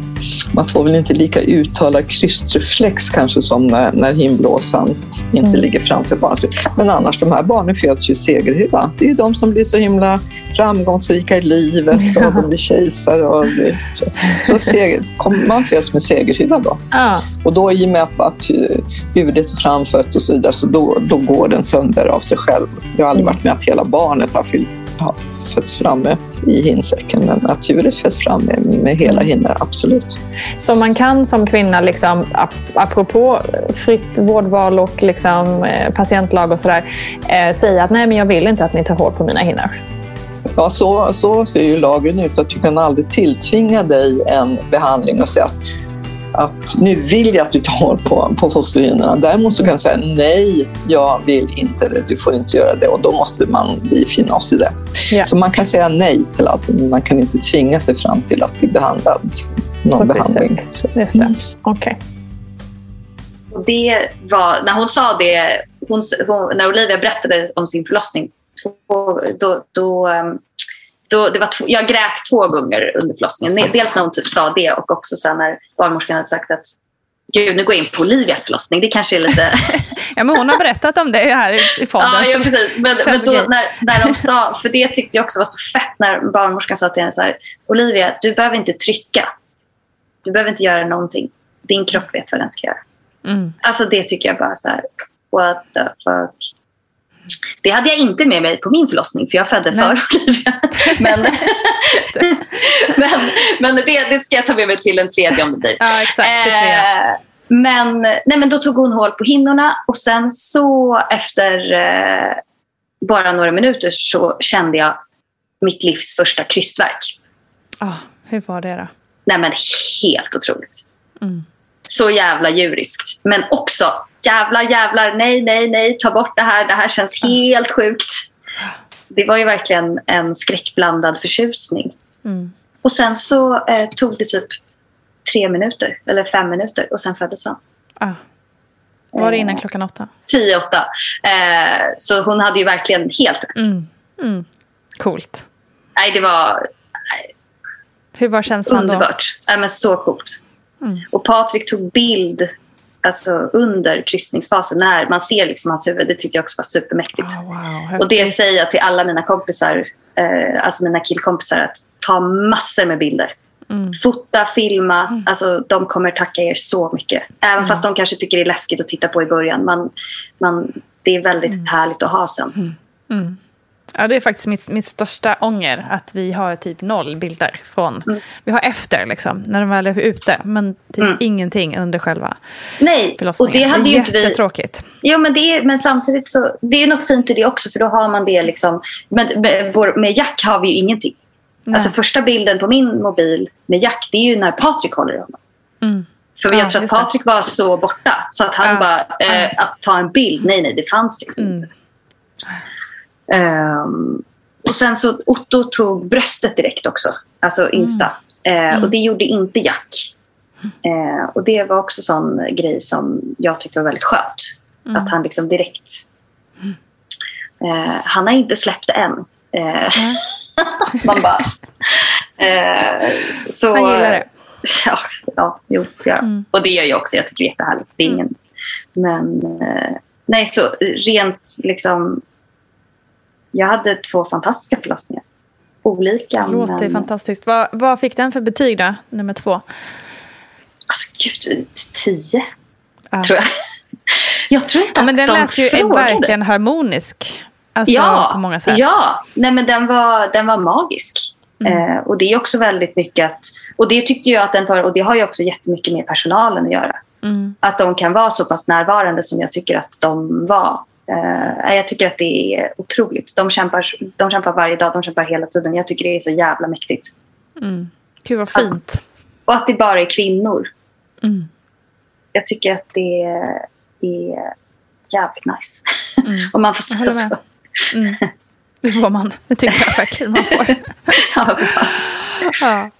man får väl inte lika uttalad krystreflex kanske som när, när himblåsan inte ligger framför barnet. Men annars, de här barnen föds ju segerhuva. Det är ju de som blir så himla framgångsrika i livet och de blir kejsare. Och det, så så seger, kom, man föds med segerhuva då. Ja. Och då i och med att, att hu- huvudet är framfött och så vidare, så då, då går den sönder av sig själv. Jag har aldrig varit med att hela barnet har, fyllt, har fötts framme i hinsäcken, men att huvudet föds fram med, med hela hinnor, absolut. Så man kan som kvinna, liksom, ap- apropå fritt vårdval och liksom, eh, patientlag och sådär, eh, säga att nej men jag vill inte att ni tar hål på mina hinnor. Ja, så, så ser ju lagen ut. Att du kan aldrig tilltvinga dig en behandling och säga att, att nu vill jag att du tar på, på fosterhinnorna. Däremot så kan jag säga nej, jag vill inte det. Du får inte göra det. Och då måste man bli finna oss i det. Ja. Så man kan säga nej till allt, men man kan inte tvinga sig fram till att bli behandlad. Någon På behandling. sätt. Just det. Okej. Och det var, när hon sa det, hon, hon, när Olivia berättade om sin förlossning, då, då, ehm, då, det var två, jag grät två gånger under förlossningen. Dels när hon typ sa det och också sen när barnmorskan hade sagt att Gud, nu går jag in på Olivias förlossning. Det kanske är lite... Ja, men hon har berättat om det här i, podden. ja, ja, precis. Men, men då, när, när de sa, för det tyckte jag också var så fett när barnmorskan sa till henne så här, Olivia, du behöver inte trycka. Du behöver inte göra någonting. Din kropp vet vad den ska göra. Mm. Alltså det tycker jag bara så här, what the fuck. Det hade jag inte med mig på min förlossning för jag födde Nej. för Olivia. Men, men, men det, det ska jag ta med mig till en tredje om det blir. Ja, exakt. Eh, men, nej, men då tog hon hål på hinnorna och sen så efter eh, bara några minuter så kände jag mitt livs första krystvärk. Ah, hur var det då? Nej men helt otroligt. Mm. Så jävla djuriskt. Men också jävlar, jävlar, nej, nej, nej, ta bort det här. Det här känns helt sjukt. Det var ju verkligen en skräckblandad förtjusning. Mm. Och sen så eh, tog det typ tre minuter, eller fem minuter och sen föddes han. Ah. Var det innan klockan åtta? Tio, åtta. Eh, så hon hade ju verkligen helt rätt. Mm. Mm. Coolt. Nej, det var Hur var känslan då? underbart. Men så coolt. Mm. Och Patrik tog bild alltså, under kryssningsfasen när man ser liksom hans huvud. Det tyckte jag också var supermäktigt. Ah, wow, och det säger jag till alla mina kompisar, eh, alltså mina killkompisar, att ta massor med bilder. Mm. Fota, filma. Alltså, de kommer tacka er så mycket. Även Mm. fast de kanske tycker det är läskigt att titta på i början. Man, man, det är väldigt härligt att ha sen. Ja, det är faktiskt mitt, mitt största ånger att vi har typ noll bilder från... Mm. Vi har efter, liksom, när de väl är ute, men typ Mm. ingenting under själva Nej, och det hade ju inte vi... jättetråkigt. Jo, men, det är, men samtidigt så det är något fint i det också för då har man det liksom. Men med, vår- med Jack har vi ju ingenting. Nej. Alltså första bilden på min mobil med Jack det är ju när Patrik håller i honom. Mm. För Ja, jag tror att. Patrik var så borta så att han Ja, bara, eh, ja. att ta en bild, nej nej det fanns liksom Mm. inte. Ehm, och sen så Otto tog bröstet direkt också, alltså yngsta. Eh, Och det gjorde inte Jack. Eh, och det var också sån grej som jag tyckte var väldigt skönt. Att han liksom direkt... Eh, han har inte släppt det än. Eh, man bara... Eh, så, Han gillar det. Ja, ja jo, han. Mm. Och det gör jag också. Jag tycker det är jättehärligt. Det är ingen... Men eh, nej, så rent liksom... jag hade två fantastiska förlossningar. Olika. Låter men... fantastiskt. Vad, vad fick den för betyg då, nummer två? Alltså gud, tio. Ja. Tror jag. Jag tror inte Ja, men att den de lät ju frågade. verkligen harmonisk. Alltså ja, på många sätt. Ja, nej men den var, den var magisk. Mm. Eh, och det är också väldigt mycket att, och det tyckte jag att den var, och det har ju också jättemycket med personalen att göra. Mm. Att de kan vara så pass närvarande som jag tycker att de var. Eh, jag tycker att det är otroligt. De kämpar, de kämpar varje dag, de kämpar hela tiden. Jag tycker det är så jävla mäktigt. Mm. Gud vad fint. Och att det bara är kvinnor. Mm. Jag tycker att det är, är jävligt nice. Mm. Om man får säga så. Mm. Det får man. Det tycker jag verkligen man får. Ja.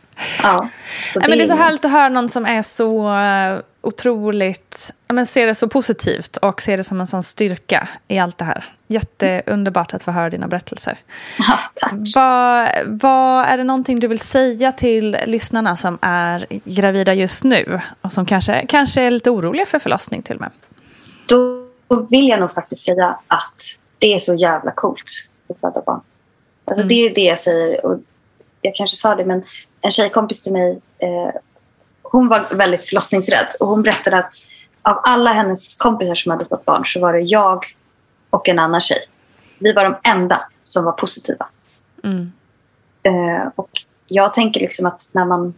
Ja. Nej, men det är så härligt att höra någon som är så eh, otroligt, men ser det så positivt och ser det som en sån styrka i allt det här. Jätteunderbart att få höra dina berättelser. Ja, tack. Vad, vad är det någonting du vill säga till lyssnarna som är gravida just nu och som kanske, kanske är lite oroliga för förlossning till och med? Då vill jag nog faktiskt säga att det är så jävla coolt att föda barn. Alltså Mm. Det är det jag säger. Och jag kanske sa det, men en tjejkompis till mig eh, hon var väldigt förlossningsrädd. Och hon berättade att av alla hennes kompisar som hade fått barn så var det jag och en annan tjej. Vi var de enda som var positiva. Mm. Eh, och jag tänker liksom att när man,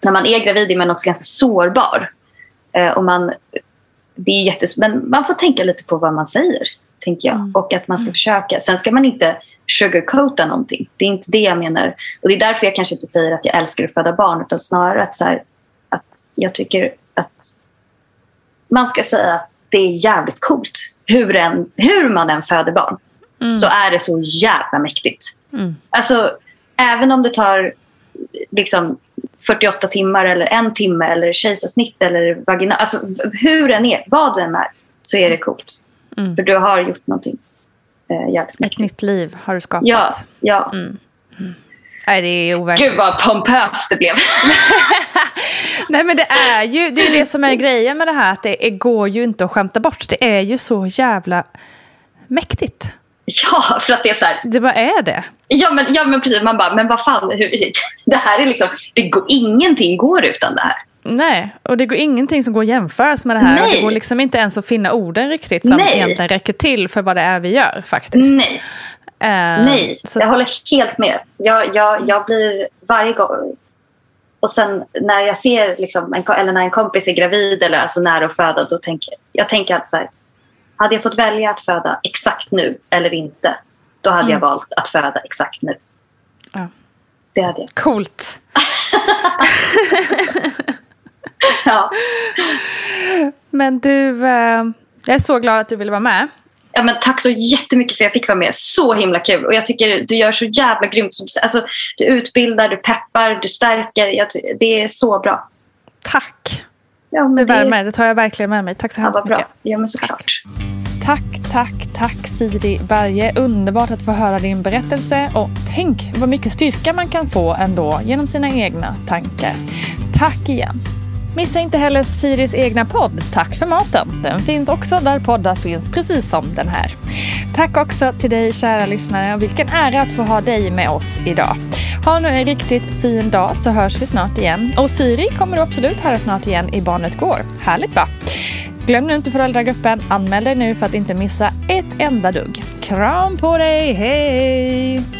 när man är gravid är man också ganska sårbar. Eh, och man, det är jättes men man får tänka lite på vad man säger, tänker jag. Och att man ska försöka. Sen ska man inte sugarcoata någonting. Det är inte det jag menar. Och det är därför jag kanske inte säger att jag älskar att föda barn. Utan snarare att, så här, att jag tycker att man ska säga att det är jävligt coolt. Hur, en, hur man än föder barn så är det så jävla mäktigt. Mm. Alltså, även om det tar liksom 48 timmar eller en timme eller kejsarsnitt eller vagina. Alltså, hur den är, vad den är, så är det coolt. Mm. För du har gjort någonting eh, jävligt Ett nytt liv har du skapat. Ja, ja. Mm. Nej, det är overkligt. Gud vad pompöst det blev. Nej men det är ju det, är det som är grejen med det här. Att det är, går ju inte att skämta bort. Det är ju så jävla mäktigt. ja, för att det är så här. Det bara är det. Ja men, ja, men precis. Man bara, men vad fan. Hur, det här är liksom, det går, ingenting går utan det här. Nej, och det går ingenting som går att jämföras med det här. Och det Nej. går liksom inte ens att finna orden riktigt som Nej. egentligen räcker till för vad det är vi gör faktiskt. Nej. Eh, Nej, jag att- håller helt med. Jag, jag, jag blir varje gång... Och sen när jag ser, liksom, en, eller när en kompis är gravid eller alltså nära att föda, då tänker jag tänker alltid så här. Hade jag fått välja att föda exakt nu eller inte, då hade jag valt att föda exakt nu. Ja. Det hade jag. Coolt. Ja. Men du, eh, jag är så glad att du ville vara med. Ja, men tack så jättemycket för att jag fick vara med. Så himla kul. Och jag tycker du gör så jävla grymt. Du, alltså, du utbildar, du peppar, du stärker. Det är så bra. Tack. Ja, men Det värmer, det tar jag verkligen med mig. Tack så Ja, hemskt vad mycket. bra. Ja, men såklart. Tack, tack, tack Siri Berge. Underbart att få höra din berättelse. Och tänk vad mycket styrka man kan få ändå genom sina egna tankar. Tack igen. Missa inte heller Siris egna podd Tack för maten. Den finns också där poddar finns, precis som den här. Tack också till dig kära lyssnare och vilken ära att få ha dig med oss idag. Ha nu en riktigt fin dag så hörs vi snart igen. Och Siri kommer du absolut höra snart igen i Barnet Går. Härligt va? Glöm nu inte föräldragruppen. Anmäl dig nu för att inte missa ett enda dugg. Kram på dig, hej!